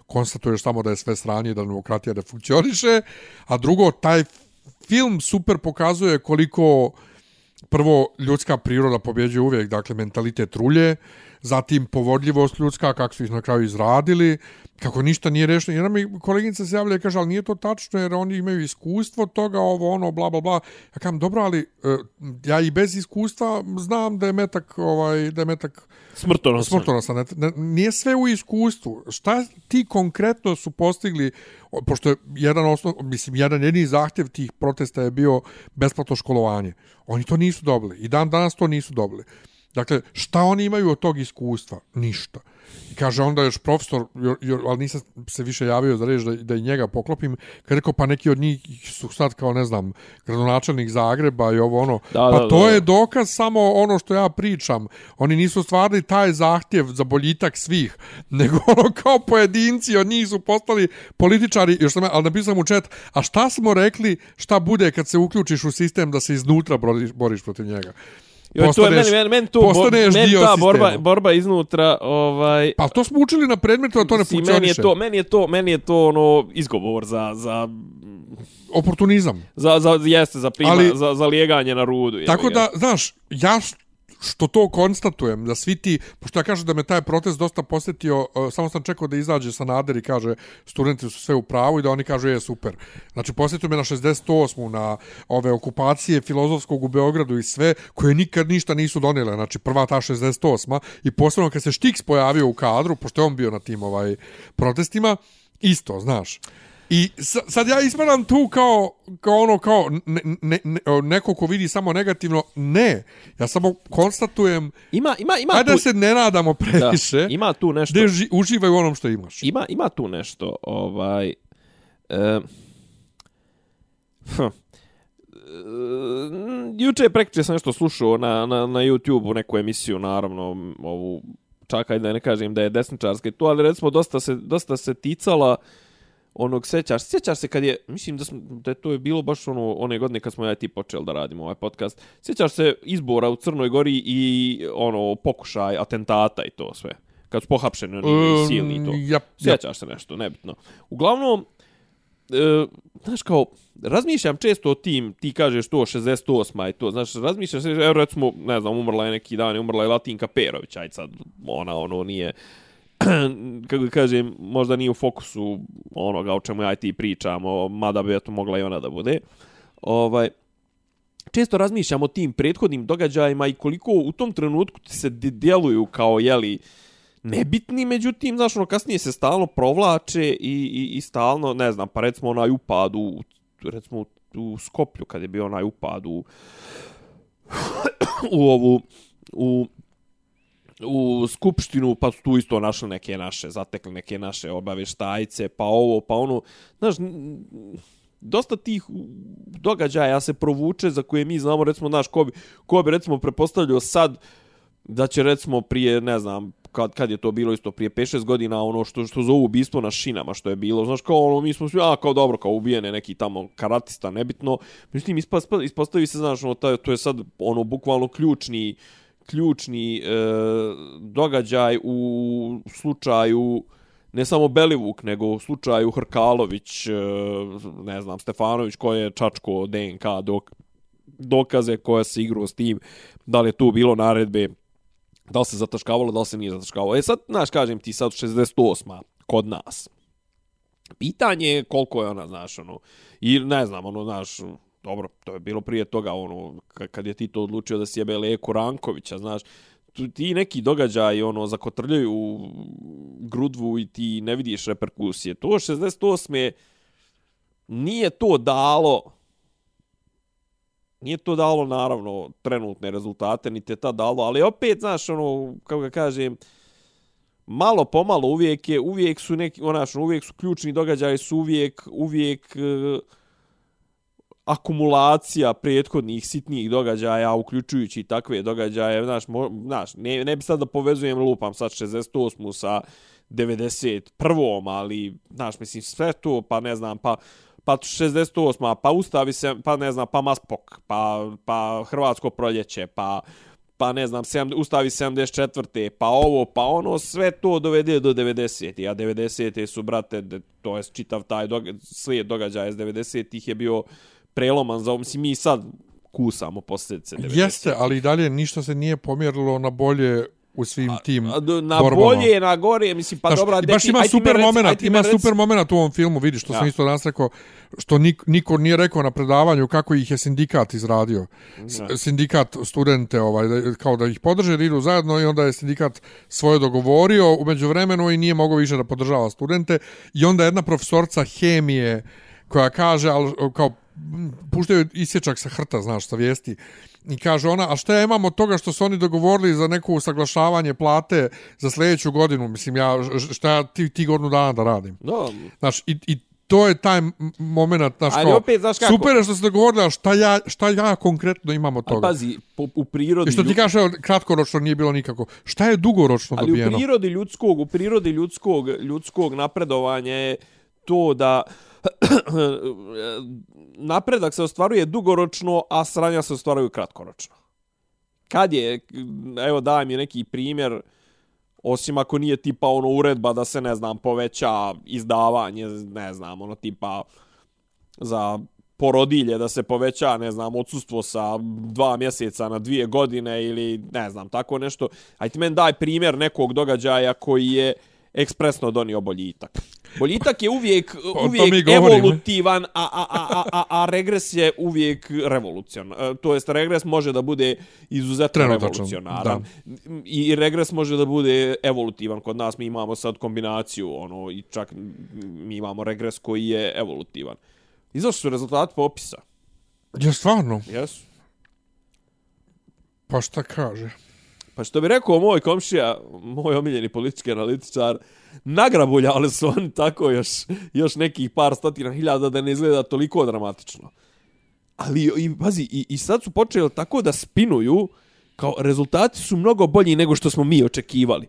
konstatuješ samo da je sve sranje i da demokratija ne funkcioniše, a drugo taj film super pokazuje koliko prvo ljudska priroda pobjeđuje uvijek, dakle mentalitet rulje, zatim povodljivost ljudska, kako su ih na kraju izradili, kako ništa nije rešeno. Jedna mi koleginica se javlja i kaže, ali nije to tačno jer oni imaju iskustvo toga, ovo, ono, bla, bla, bla. Ja kažem, dobro, ali e, ja i bez iskustva znam da je metak, ovaj, da je metak Smrtonosan. smrtonosan. Ne, ne, nije sve u iskustvu. Šta ti konkretno su postigli, pošto je jedan osnov, mislim, jedan jedini zahtjev tih protesta je bio besplatno školovanje. Oni to nisu dobili. I dan danas to nisu dobili. Dakle, šta oni imaju od tog iskustva? Ništa. I kaže onda još profesor, ali nisam se više javio za reći da, da i njega poklopim, kad rekao pa neki od njih su sad kao ne znam, gradonačelnik Zagreba i ovo ono, Da, pa da, to da. je dokaz samo ono što ja pričam. Oni nisu stvarili taj zahtjev za boljitak svih, nego ono kao pojedinci od njih su postali političari, još sam, ali napisao sam u chat, a šta smo rekli, šta bude kad se uključiš u sistem da se iznutra boriš, boriš protiv njega? Joj, to je meni, meni, meni to, bo, postaneš meni dio ta sistema. borba, borba iznutra, ovaj, Pa to smo učili na predmetu, a to ne mislim, meni je funkcioniše. to, meni je to, meni je to ono izgovor za, za, Oportunizam. za, za jeste, za, prima, Ali- za, za lijeganje na rudu. Tako ga. da, znaš, ja što to konstatujem, da svi ti, pošto ja kažem da me taj protest dosta posjetio, uh, samo sam čekao da izađe Sanader i kaže studenti su sve u pravu i da oni kažu je super. Znači, posjetio me na 68. na ove okupacije filozofskog u Beogradu i sve, koje nikad ništa nisu donijele. Znači, prva ta 68. I posebno kad se Štiks pojavio u kadru, pošto je on bio na tim ovaj protestima, isto, znaš. I sa- sad ja ispadam tu kao, kao ono, kao ne, ne, ne, neko ko vidi samo negativno. Ne, ja samo konstatujem, Ima, ima, ima ajde tu, da se ne nadamo da, previše, ima tu nešto. da ži, uživaj u onom što imaš. ima, ima tu nešto, ovaj, e, hm, e, juče prekriče sam nešto slušao na, na, na YouTube-u, neku emisiju, naravno, ovu, čak ajde da ne kažem da je desničarska i to, ali recimo dosta se, dosta se ticala onog sećaš, sjećaš se kad je, mislim da, smo, da je to je bilo baš ono, one godine kad smo ja i ti počeli da radimo ovaj podcast, sjećaš se izbora u Crnoj Gori i ono, pokušaj atentata i to sve, kad su pohapšeni oni Um, silni i to. ja- Sjećaš se nešto, nebitno. Uglavnom, e, znaš kao, razmišljam često o tim, ti kažeš to 68 i to, znaš, razmišljam se, evo recimo, ne znam, umrla je neki dan, umrla je Latinka Perović, aj sad, ona, ono, nije, kako da kažem, možda nije u fokusu onoga o čemu ja i ti pričamo, mada bi eto mogla i ona da bude. Ovaj, često razmišljam o tim prethodnim događajima i koliko u tom trenutku ti se djeluju kao, jeli, nebitni, međutim, znaš, ono, kasnije se stalno provlače i, i, i stalno, ne znam, pa recimo onaj upad u, recimo, u Skoplju, kad je bio onaj upad u, u ovu, u u skupštinu, pa su tu isto našli neke naše, zatekli neke naše obaveštajce, pa ovo, pa ono, znaš, dosta tih događaja se provuče za koje mi znamo, recimo, znaš, ko bi, ko bi recimo prepostavljao sad da će recimo prije, ne znam, kad, kad je to bilo isto prije 5-6 godina, ono što, što zovu ubistvo na šinama, što je bilo, znaš, kao ono, mi smo svi, a, kao dobro, kao ubijene neki tamo karatista, nebitno, međutim, ispa, ispostavi se, znaš, ono, taj, to je sad, ono, bukvalno ključni, ključni e, događaj u slučaju ne samo Belivuk, nego u slučaju Hrkalović, e, ne znam, Stefanović, koji je čačko DNK dok, dokaze koja se igrao s tim, da li je tu bilo naredbe, da li se zataškavalo, da li se nije zataškavalo. E sad, znaš, kažem ti sad 68. kod nas. Pitanje je koliko je ona, znaš, ono, i ne znam, ono, znaš, dobro, to je bilo prije toga, ono, kad je Tito odlučio da sjebe Leku Rankovića, znaš, ti neki događaji ono zakotrljaju grudvu i ti ne vidiš reperkusije. To 68. nije to dalo nije to dalo naravno trenutne rezultate, niti je ta dalo, ali opet, znaš, ono, kako ga kažem, malo pomalo uvijek je, uvijek su neki, onaš, ono, uvijek su ključni događaji, su uvijek, uvijek uh, akumulacija prethodnih sitnijih događaja, uključujući takve događaje, znaš, mo, znaš ne, ne bi sad da povezujem lupam sad 68. sa 91. ali, znaš, mislim, sve to, pa ne znam, pa pa 68. pa ustavi se, pa ne znam, pa Maspok, pa, pa Hrvatsko proljeće, pa pa ne znam, 7, ustavi 74. pa ovo, pa ono, sve to dovede do 90. A 90. su, brate, to je čitav taj doga slijed događaja iz 90. ih je bio preloman za ovo. Mislim, mi sad kusamo posljedice 90. Jeste, ali i dalje ništa se nije pomjerilo na bolje u svim tim a, a, na borbama. bolje, na gore, mislim, pa dobro, baš ima super moment, ima rec... super moment u ovom filmu, vidiš, što ja. sam isto danas rekao, što nik, niko nije rekao na predavanju kako ih je sindikat izradio. Ja. Sindikat studente, ovaj, kao da ih podrže, da idu zajedno i onda je sindikat svoje dogovorio umeđu vremenu i nije mogao više da podržava studente. I onda jedna profesorca hemije koja kaže, ali, kao puštaju isječak sa hrta, znaš, sa vijesti. I kaže ona, a šta ja imam od toga što su oni dogovorili za neko usaglašavanje plate za sljedeću godinu? Mislim, ja, šta ja ti, ti godinu dana da radim? No. Znaš, i, i to je taj moment, znaš, Ali kao, opet, znaš kako? super je što se dogovorili, a šta ja, šta ja konkretno imam od toga? Ali pazi, po, u prirodi... I što ti kaže, kratkoročno nije bilo nikako. Šta je dugoročno Ali dobijeno? Ali u prirodi ljudskog, u prirodi ljudskog, ljudskog napredovanja je to da napredak se ostvaruje dugoročno, a sranja se ostvaruju kratkoročno. Kad je, evo daj mi neki primjer, osim ako nije tipa ono uredba da se, ne znam, poveća izdavanje, ne znam, ono tipa za porodilje da se poveća, ne znam, odsustvo sa dva mjeseca na dvije godine ili ne znam, tako nešto. Ajde men daj primjer nekog događaja koji je ekspresno donio boljitak. Boljitak je uvijek, uvijek evolutivan, a, a, a, a, a regres je uvijek revolucionaran. To jest, regres može da bude izuzetno Trenutačno, revolucionaran. Da. I regres može da bude evolutivan. Kod nas mi imamo sad kombinaciju, ono, i čak mi imamo regres koji je evolutivan. Izašli su rezultati popisa. Je stvarno? Jesu. Pa šta kaže? Pa što bi rekao moj komšija, moj omiljeni politički analitičar, nagrabuljali su oni tako još, još nekih par stotina hiljada da ne izgleda toliko dramatično. Ali, i, pazi, i, i sad su počeli tako da spinuju, kao rezultati su mnogo bolji nego što smo mi očekivali.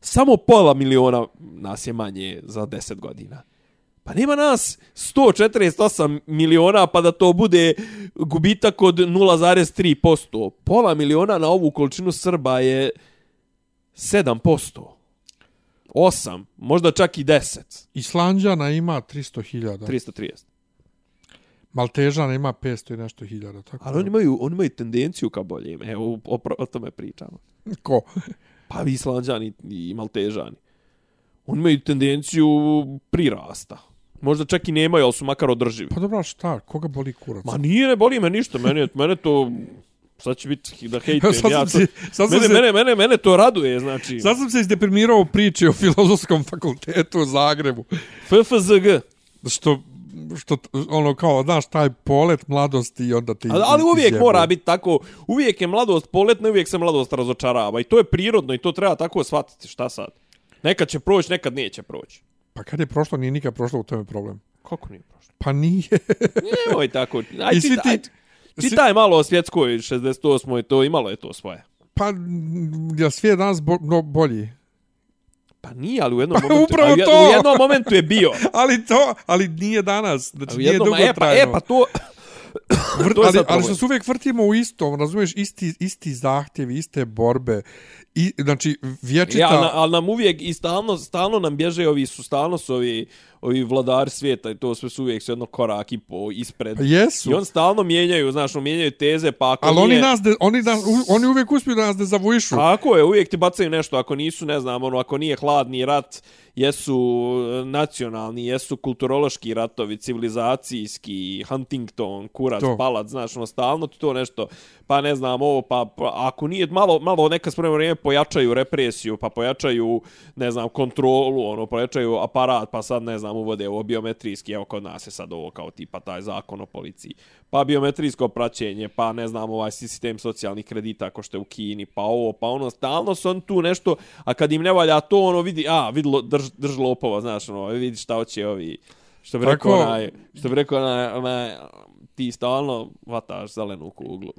Samo pola miliona nas je manje za 10 godina. Pa nema nas 148 miliona pa da to bude gubitak od 0,3%. Pola miliona na ovu količinu Srba je 7%. 8, možda čak i 10. Islanđana ima 300.000. 330. Maltežana ima 500 i nešto hiljada. Tako Ali oni imaju, oni imaju tendenciju ka boljim. Evo, o, o tome pričamo. Ko? Pa Islanđani i Maltežani. Oni imaju tendenciju prirasta. Možda čak i nemaju, ali su makar održivi. Pa dobro, šta? Koga boli kurac? Ma nije, ne boli me ništa. Mene, mene to... Sad će biti da hejtujem. sad ja to, si, sad mene, se, mene, mene, mene to raduje, znači. Sad sam se izdeprimirao priče o filozofskom fakultetu u Zagrebu. FFZG. Što što ono kao znaš taj polet mladosti i onda ti ali, ali uvijek izjebu. mora biti tako uvijek je mladost poletna uvijek se mladost razočarava i to je prirodno i to treba tako shvatiti šta sad nekad će proći nekad neće proći Pa kad je prošlo, nije nikad prošlo u tome problem. Kako nije prošlo? Pa nije. Nemoj tako. Aj, čita, aj, čitaj malo o svjetskoj 68. To imalo je to svoje. Pa, je svijet danas bo, no, bolji? Pa nije, ali u jednom Pa momentu, upravo ali u- to! u jednom momentu je bio. Ali to, ali nije danas, znači U nije jednom, dugo e, pa, e, pa to... To ali, ali što se uvijek vrtimo u istom, razumiješ, isti, isti zahtjevi, iste borbe. I, znači, vječita... Ja, ali, ali nam uvijek i stalno, stalno nam bježe ovi su, stalno su ovi, ovi vladari svijeta i to sve su uvijek su jedno korak i po ispred. Pa jesu. I on stalno mijenjaju, znaš, on mijenjaju teze, pa ako ali nije... oni nas, de, oni, nas, u- oni uvijek uspiju da nas dezavuišu. Tako je, uvijek ti bacaju nešto, ako nisu, ne znam, ono, ako nije hladni rat, jesu e, nacionalni, jesu kulturološki ratovi, civilizacijski, Huntington, kurac, to. palac, znaš, ono, stalno ti to nešto, pa ne znam, ovo, pa, pa ako nije malo, malo neka spremno vrijeme pojačaju represiju, pa pojačaju, ne znam, kontrolu, ono, pojačaju aparat, pa sad, ne znam, uvode ovo biometrijski, evo kod nas je sad ovo kao tipa taj zakon o policiji, pa biometrijsko praćenje, pa ne znam, ovaj sistem socijalnih kredita ako što je u Kini, pa ovo, pa ono, stalno su on tu nešto, a kad im ne valja to, ono, vidi, a, vidi, drž, drž lopova, znaš, ono, vidi šta hoće ovi, što bi rekao Tako- onaj, što bi rekao onaj, onaj, ti stalno vataš zelenu kuglu.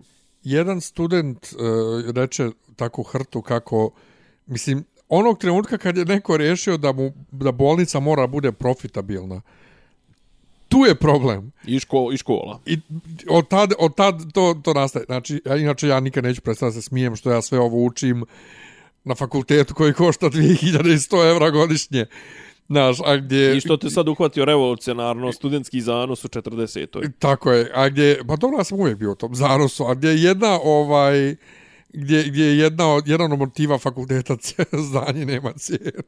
Jedan student uh, reče tako hrtu kako, mislim, onog trenutka kad je neko rešio da mu da bolnica mora bude profitabilna, tu je problem. I, ško, i škola. I od tad, od tad to, to nastaje. Znači, ja, inače ja nikad neću prestati da se smijem što ja sve ovo učim na fakultetu koji košta 2100 evra godišnje. Znaš, a gdje... I što te sad uhvatio revolucionarno, studentski zanos u 40. Tako je, a gdje, pa dobro, ja sam uvijek bio u tom zanosu, a gdje je jedna, ovaj, gdje, gdje je jedna od, jedan od motiva fakulteta znanje nema cijenu.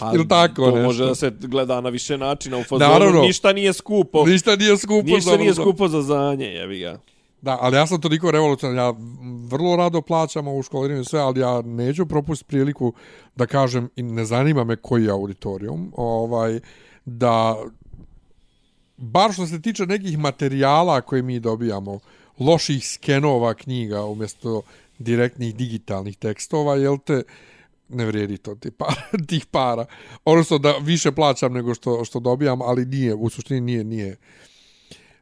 Pa, Ili tako to nešto. može da se gleda na više načina u fazonu. Naravno. Ništa nije skupo. Ništa nije skupo. Ništa za- nije skupo za znanje, jebi ga. Da, ali ja sam toliko revolucionar, ja vrlo rado plaćam ovu školarinu i sve, ali ja neću propustiti priliku da kažem, i ne zanima me koji je auditorijum, ovaj, da bar što se tiče nekih materijala koje mi dobijamo, loših skenova knjiga umjesto direktnih digitalnih tekstova, jel te, ne vrijedi to ti para, tih para. Odnosno da više plaćam nego što, što dobijam, ali nije, u suštini nije, nije,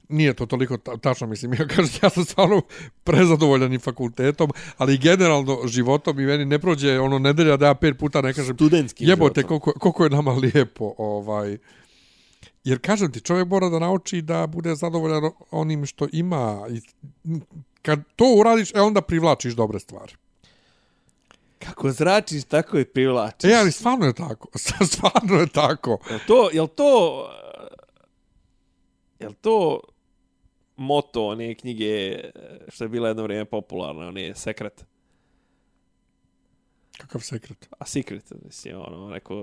nije to toliko ta- tačno, mislim, ja kažem, ja sam stvarno prezadovoljan i fakultetom, ali generalno životom i meni ne prođe ono nedelja da ja pet puta ne kažem, jebote koliko, koliko je nama lijepo, ovaj, jer kažem ti, čovjek mora da nauči da bude zadovoljan onim što ima i kad to uradiš, e onda privlačiš dobre stvari. Kako zračiš, tako i privlačiš. E, ali stvarno je tako, stvarno je tako. Jel to, jel to, jel to moto one knjige što je bila jedno vrijeme popularna, one sekret? Kakav sekret? A secret, mislim, ono, neko...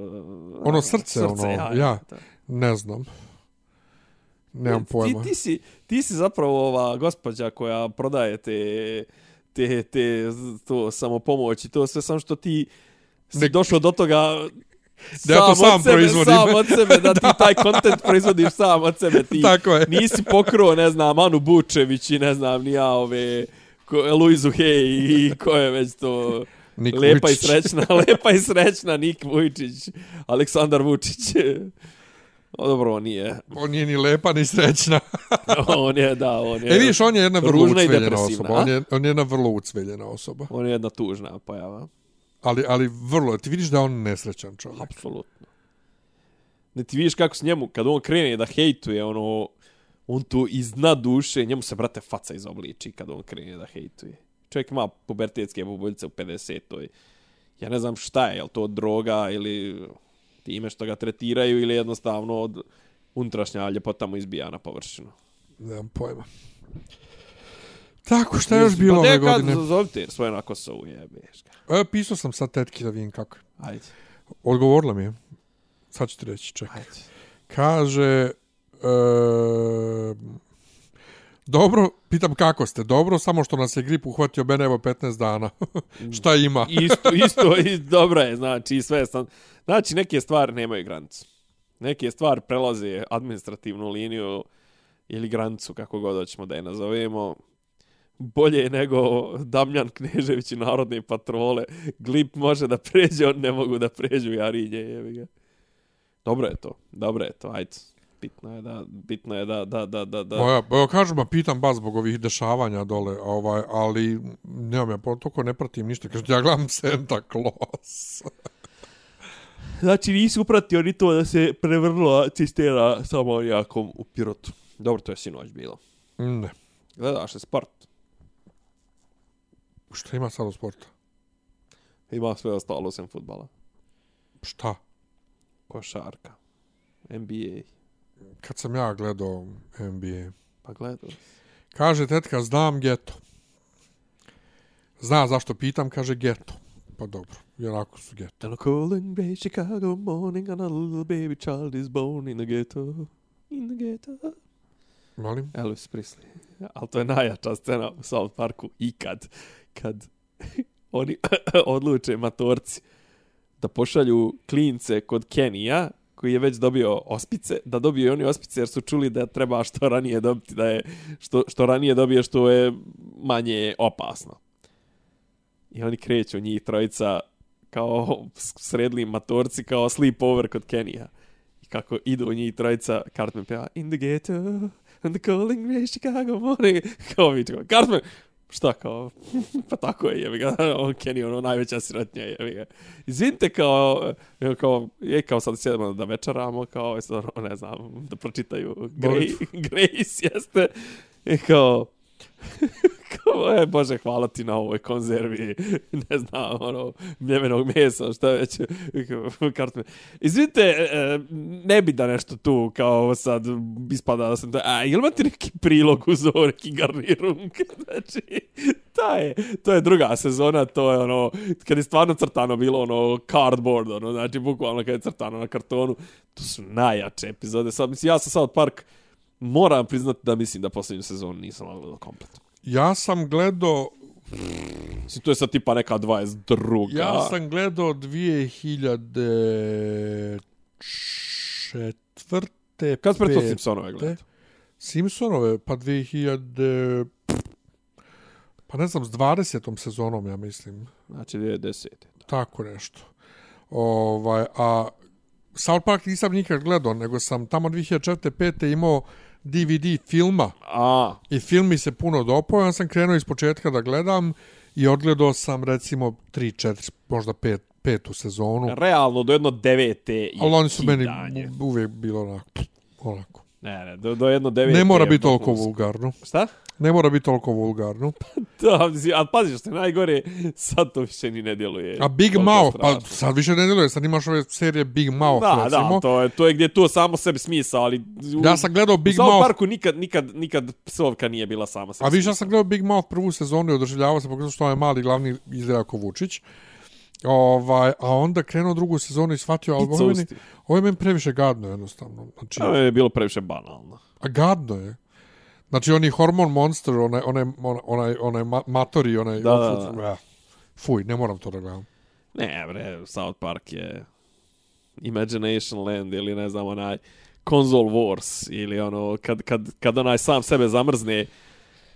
Ono srce, ono, ja. da. Ne znam. Nemam pojma. Ti, ti, si, ti si zapravo ova gospođa koja prodaje te, te, te to samopomoć i to sve sam što ti si Nek- došao do toga Da ja to sam sebe, proizvodim. Sam od sebe, da ti taj kontent proizvodiš sam od sebe. Ti Tako je. nisi pokro, ne znam, Anu Bučević i ne znam, ni ja ove, ko, Luizu Hej i ko je već to... Nik lepa Vujčić. i srećna, lepa i srećna Nik Vujčić, Aleksandar Vučić. O, dobro, on nije. On nije ni lepa, ni srećna. On je, da, on je. E, vidiš, on je jedna vrlo ucveljena osoba. a? On je, on je jedna vrlo ucveljena osoba. On je jedna tužna pojava. Ali, ali vrlo, ti vidiš da je on nesrećan čovjek. Apsolutno. Ne ti vidiš kako s njemu, kad on krene da hejtuje, ono, on tu iz dna duše, njemu se, brate, faca izobliči kad on krene da hejtuje. Čovjek ima pubertetske bubuljice u 50-oj. Ja ne znam šta je, je to droga ili time što ga tretiraju ili jednostavno od unutrašnja ljepota mu izbija na površinu. Nemam pojma. Tako, šta je još bilo pa ove godine? zazovite svoje na Kosovu, jebeš ga. E, pisao sam sad tetki da vidim kako je. Ajde, Odgovorila mi je. Sad ću ti reći, čekaj. ajde. Kaže... E, dobro, pitam kako ste. Dobro, samo što nas je grip uhvatio mene evo 15 dana. šta ima? isto, isto, i dobro je, znači, sve sam... Znači, neke stvari nemaju granicu. Neke stvari prelaze administrativnu liniju ili granicu, kako god hoćemo da je nazovemo. Bolje je nego Damljan Knežević i narodne patrole. Glip može da pređe, on ne mogu da pređu Jarinje, jevi ga. Dobro je to, dobro je to, ajde. Bitno je da, bitno je da, da, da, da, da. Moja, evo kažem, ma pitam baš zbog ovih dešavanja dole, ovaj, ali nemam ja, toliko ne pratim ništa. Kažem, ja gledam Santa Claus. Znači nisi upratio ni to da se prevrnula cisterna sa amonijakom u Pirotu. Dobro, to je sinoć bilo. Ne. Gledaš se sport. Šta ima sad u sportu? Ima sve ostalo osim futbala. Šta? Košarka. NBA. Kad sam ja gledao NBA. Pa gledao. Kaže tetka, znam geto. Zna zašto pitam, kaže geto. Pa dobro, jer ako su geto. On a cold and gray Chicago morning and a little baby child is born in the ghetto. In the ghetto. Molim? Elvis Presley. Ali to je najjača scena u South Parku ikad. Kad oni odluče matorci da pošalju klince kod Kenija, koji je već dobio ospice, da dobio i oni ospice jer su čuli da treba što ranije dobiti, da je što, što ranije dobije što je manje opasno. I oni kreću njih trojica kao sredli matorci kao sleepover kod Kenija. I kako idu njih trojica, Cartman peva In the ghetto, and the calling rain Chicago morning. Kao vi, Cartman, šta kao, pa tako je, jebi ga, on Kenny, ono najveća sirotnja, jebi ga. Izvinite, kao, evo, kao, je kao sad sjedemo da večeramo, kao, ono, ne znam, da pročitaju Grace, Grace jeste, i kao, kao, e, Bože, hvala ti na ovoj konzervi, ne znam, ono, mljevenog mesa, šta već, kartme. Izvinite, e, e, ne bi da nešto tu, kao sad, ispada da sam, to, a, ili imate neki prilog uz ovo, neki garnirung? znači, ta je, to je druga sezona, to je ono, kad je stvarno crtano bilo, ono, cardboard, ono, znači, bukvalno kad je crtano na kartonu, to su najjače epizode. Sad, mislim, ja sam sad Park, moram priznati da mislim da posljednju sezonu nisam gledao kompletno. Ja sam gledao... Si to je sad tipa neka 22. Ja sam gledao 2004. Kad pre to Simpsonove gledao? Simpsonove, pa 2000... Pa ne znam, s 20. sezonom, ja mislim. Znači 2010. Tako nešto. Ovaj, a South Park nisam nikad gledao, nego sam tamo 2004. 5. imao DVD filma. A. I film mi se puno dopao, ja sam krenuo iz početka da gledam i odgledao sam recimo 3, 4, možda 5, petu sezonu. Realno, do jedno devete je Ali oni su meni uvijek bilo onako, onako. Ne, ne, do, do jedno devete Ne mora biti toliko vulgarno. Šta? Ne mora biti toliko vulgarno. Da, mislim, ali pazi što je najgore, sad to više ni ne djeluje. A Big Mouth, pa strašno. sad više ne djeluje, sad imaš ove serije Big Mouth, Da, recimo. da, to je, to je gdje to samo sebi smisao, ali... u- Ja sam gledao Big u Mouth, Parku nikad, nikad, nikad psovka nije bila sama sebi a više ja sam gledao Big Mouth prvu sezonu i odoživljavao se, pokazao što je mali glavni izgleda ko Vučić. Ovaj, a onda krenuo drugu sezonu i shvatio, ali ovo je meni, ovo je previše gadno jednostavno. Znači, To je bilo previše banalno. A gadno je. Znači, oni hormon monster, onaj, onaj, onaj, onaj ma- matori, onaj... Da, da, da. Eh, Fuj, ne moram to da gledam. Ne, bre, South Park je Imagination Land ili ne znam, onaj Console Wars ili ono, kad, kad, kad onaj sam sebe zamrzne,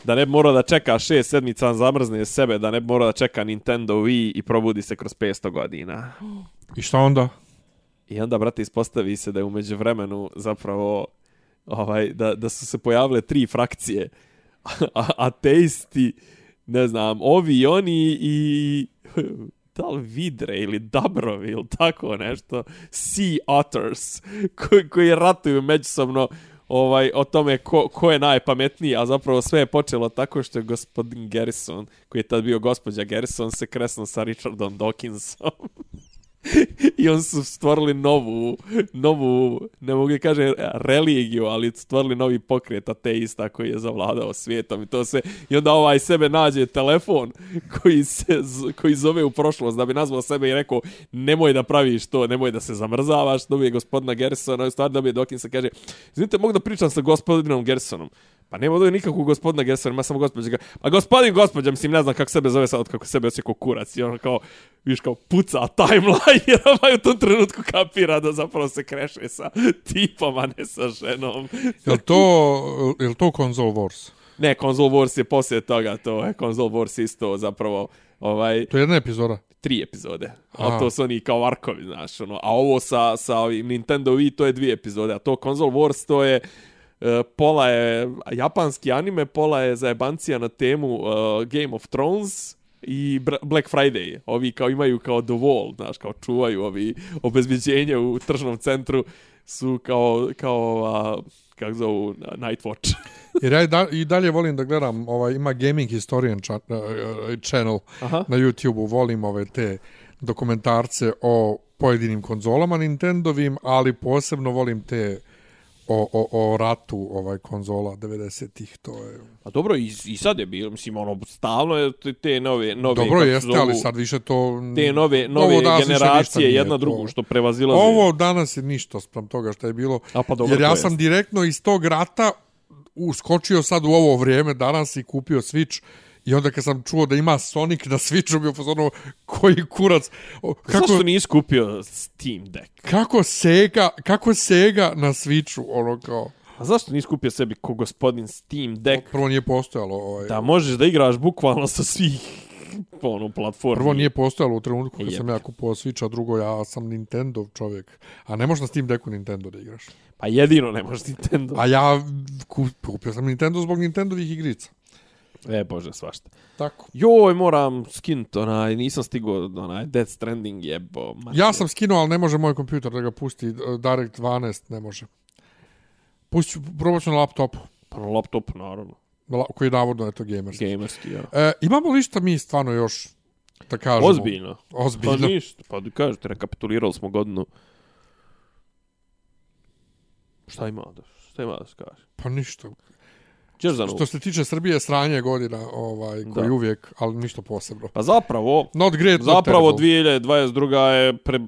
da ne bi morao da čeka šest sedmica, zamrzne sebe, da ne bi morao da čeka Nintendo Wii i probudi se kroz 500 godina. I šta onda? I onda, brate, ispostavi se da je umeđu vremenu zapravo ovaj, da, da su se pojavile tri frakcije. A, ateisti, ne znam, ovi i oni i da li vidre ili dabrovi ili tako nešto, sea otters, koji, koji ratuju međusobno ovaj, o tome ko, ko je najpametniji, a zapravo sve je počelo tako što je gospodin Garrison, koji je tad bio gospođa Garrison, se kresno sa Richardom Dawkinsom. I on su stvorili novu, novu, ne mogu da kažem religiju, ali stvorili novi pokret ateista koji je zavladao svijetom i to se, i onda ovaj sebe nađe telefon koji se, koji zove u prošlost da bi nazvao sebe i rekao nemoj da praviš to, nemoj da se zamrzavaš, dobije gospodina Gersona, stvar dobije Dokin se kaže, izvinite, mogu da pričam sa gospodinom Gersonom. Pa nema ovdje nikakvog gospodina Gersona, ima samo gospođa. A gospodin gospođa, mislim, ne znam kako sebe zove sad, kako sebe osjeća kurac. I ono kao, viš kao, puca timeline, jer ovaj u tom trenutku kapira da zapravo se kreše sa tipom, a ne sa ženom. Jel to, jel to Console Wars? Ne, Console Wars je poslije toga, to je Console Wars isto zapravo, ovaj, To je jedna epizoda. tri epizode. A to su oni kao arkovi, znaš, ono. A ovo sa, sa ovim Nintendo Wii, to je dvije epizode. A to Console Wars, to je pola je japanski anime, pola je zajebancija na temu uh, Game of Thrones i Black Friday. Ovi kao imaju kao The Wall, znaš, kao čuvaju ovi obezbeđenje u tržnom centru su kao, kao a, kako zovu, Night Watch. Jer ja i, da, i dalje volim da gledam, ovaj, ima Gaming Historian cha, uh, channel Aha. na YouTube-u, volim ove te dokumentarce o pojedinim konzolama Nintendovim, ali posebno volim te o, o, o ratu ovaj konzola 90-ih, to je... A dobro, i, i sad je bilo, mislim, ono, stalno je te, te nove, nove Dobro jeste, zovu, ali sad više to... te nove, nove generacije, jedna to. drugu, što prevazilaze. Ovo danas je ništa sprem toga što je bilo. A pa dobro, jer ja sam jeste. direktno iz tog rata uskočio sad u ovo vrijeme danas i kupio Switch I onda kad sam čuo da ima Sonic na Switchu, bio fazonu, koji kurac. Kako... Zašto nisi kupio Steam Deck? kako Sega, kako Sega na Switchu, ono kao... A zašto nisi kupio sebi ko gospodin Steam Deck? Prvo nije postojalo. Ovaj, Da možeš da igraš bukvalno sa svih ono, platformi. Prvo nije postojalo u trenutku kad sam ja kupovao Switch, a drugo ja sam Nintendo čovjek. A ne možeš na Steam Decku Nintendo da igraš. Pa jedino ne možeš Nintendo. A ja ku- kupio sam Nintendo zbog Nintendovih igrica. E, bože, svašta. Tako. Joj, moram skint, onaj, nisam stigao, onaj, Death Stranding jebo. mater. Ja sam skinuo, ali ne može moj kompjuter da ga pusti. Direct 12 ne može. Pustit ću, probat ću na laptopu. Pa na laptop, naravno. na la- Koji navodno je to gamerski. Gamerski, ja. E, imamo li šta mi stvarno još da kažemo? Ozbiljno. Ozbiljno. Pa ništa, pa da kažete, rekapitulirali smo godinu. Šta ima da, šta ima da se kaže? Pa ništa. Novu? Što se tiče Srbije, sranje godina, ovaj, koji Da. uvijek, ali ništa posebno. Pa zapravo, Not great, not Zapravo terrible. 2022. je pre,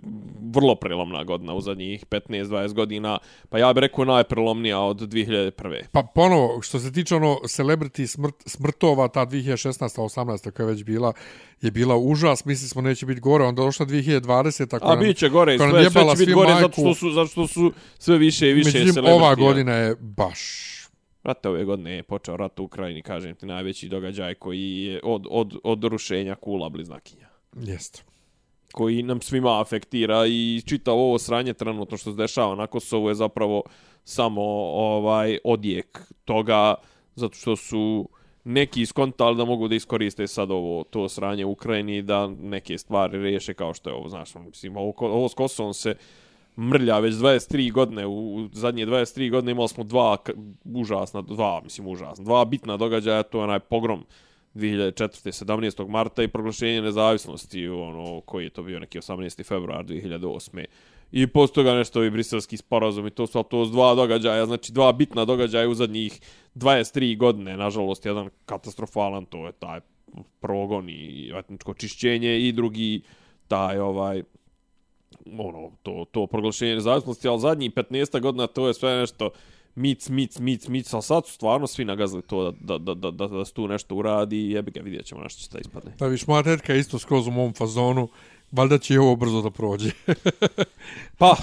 vrlo prelomna godina u zadnjih 15-20 godina. Pa ja bih rekao najprelomnija od 2001. Pa ponovo, što se tiče ono celebrity smrt, smrtova, ta 2016. 18. koja je već bila, je bila užas, mislili smo neće biti gore, onda došla 2020. koja A nam- bit će gore, sve, sve će biti gore majku. zato što, su, zato što su sve više i više Međutim, celebrity. ova godina je baš... Rate ove godine je počeo rat u Ukrajini, kažem ti, najveći događaj koji je od, od, od rušenja kula bliznakinja. Jest. koji nam svima afektira i čitavo ovo sranje trenutno što se dešava na Kosovu je zapravo samo ovaj odjek toga zato što su neki iskontali da mogu da iskoriste sad ovo to sranje u Ukrajini da neke stvari riješe kao što je ovo, znaš, ono, mislim, ovo, ovo s Kosovom se mrlja već 23 godine, u, u zadnje 23 godine imali smo dva užasna, dva, mislim, užasna, dva bitna događaja, to je onaj pogrom 2004. 17. marta i proglašenje nezavisnosti, ono, koji je to bio neki 18. februar 2008. I posto toga nešto i briselski sporazum i to su to su dva događaja, znači dva bitna događaja u zadnjih 23 godine, nažalost, jedan katastrofalan, to je taj progon i etničko čišćenje i drugi taj ovaj ono to to proglašenje nezavisnosti, al zadnjih 15 godina to je sve nešto mic, mic, mic, mic, ali sad su stvarno svi nagazili to da, da, da, da, da se tu nešto uradi i jebi ga, vidjet ćemo nešto će da ispadne. Da viš, moja tetka je isto skroz u mom fazonu, valjda će i ovo brzo da prođe. Pa,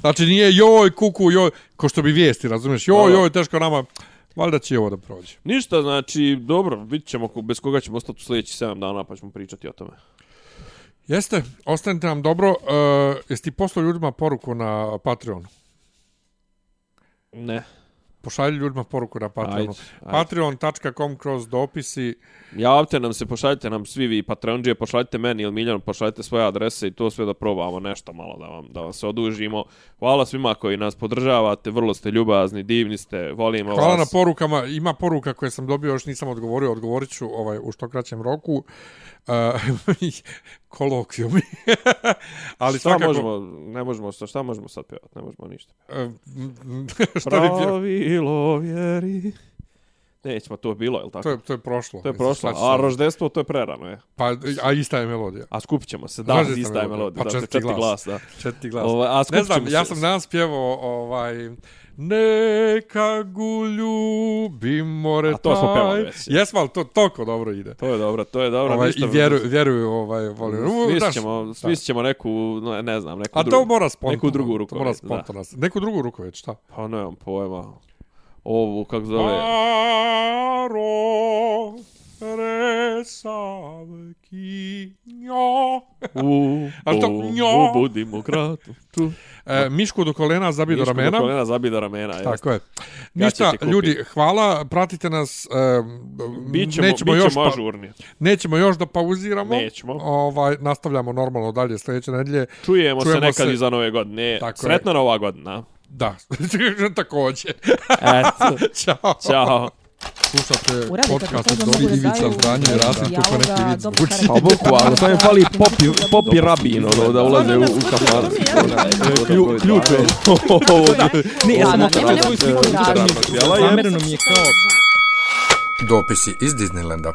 znači nije joj, kuku, joj, ko što bi vijesti, razumiješ, joj, joj, teško nama, valjda će i ovo da prođe. ništa, znači, dobro, vidit ćemo bez koga ćemo ostati u sljedeći 7 dana pa ćemo pričati o tome. Jeste, ostanite nam dobro. Uh, jesi ti poslao ljudima poruku na Patreonu? Ne, Pošalji ljudima poruku na Patreonu. Patreon.com kroz dopisi. Javite nam se, pošaljite nam svi vi Patreonđije, pošaljite meni ili Miljanu, pošaljite svoje adrese i to sve da probamo nešto malo da vam, da vam se odužimo. Hvala svima koji nas podržavate, vrlo ste ljubazni, divni ste, volimo Hvala na vas. porukama. Ima poruka koje sam dobio, još nisam odgovorio. Odgovorit ću ovaj, u što kraćem roku. Uh, kolokvijum. Ali šta svakako... možemo, ne možemo, šta, šta možemo sad pjevati, ne možemo ništa. Uh, šta? Pravilo vjeri. Nećemo, to je bilo, je li tako? To je, to je prošlo. To je prošlo, a roždestvo to je prerano, je. Pa, a ista je melodija. A skupit ćemo se, da, Roždesna ista je melodija. Pa da, četvrti četiri glas. glas, da. Četiri glas. Ovaj, a Ne znam, ja sam danas pjevao ovaj... Neka gu ljubi more A to smo taj. pevali već. Jesmo, ali to toliko dobro ide. To je dobro, to je dobro. Ovaj, ništa, I vjeruju, vjeruju ovaj, volim. U, Svi znaš, ćemo, svi ćemo neku, ne, ne znam, neku A drugu. to mora spontano. neku drugu To rukovet, mora da. spontano. Neku drugu rukovet, šta? Pa nemam pojma. Ovu, kako zove? Aro, re, savki, njo. U, A u, Njo. u, budimo kratu. E, mišku do kolena, zabi do ramena. do kolena, zabi do ramena. jeste. Tako je. Ništa, ljudi, hvala, pratite nas. E, Bićemo, nećemo, bićemo još pa, ažurni. nećemo još da pauziramo. Nećemo. Ovaj, nastavljamo normalno dalje sljedeće nedelje. Čujemo, Čujemo se nekad se- iza nove godine. Tako je. Sretna nova godina. Da, također. Eto, Ćao. ćao. Slušate podcast od mogu da Ivica daju Zdranje i Rasim kako neki dobro zvuči. Pa bukvalno, samo im fali popi, popi rabin, ono, da ulaze u, u kafan. Klju- Ključ je. Ne, ja Da, sam svoju sliku, rabina. zamereno mi je kao... Dopisi iz Disneylanda.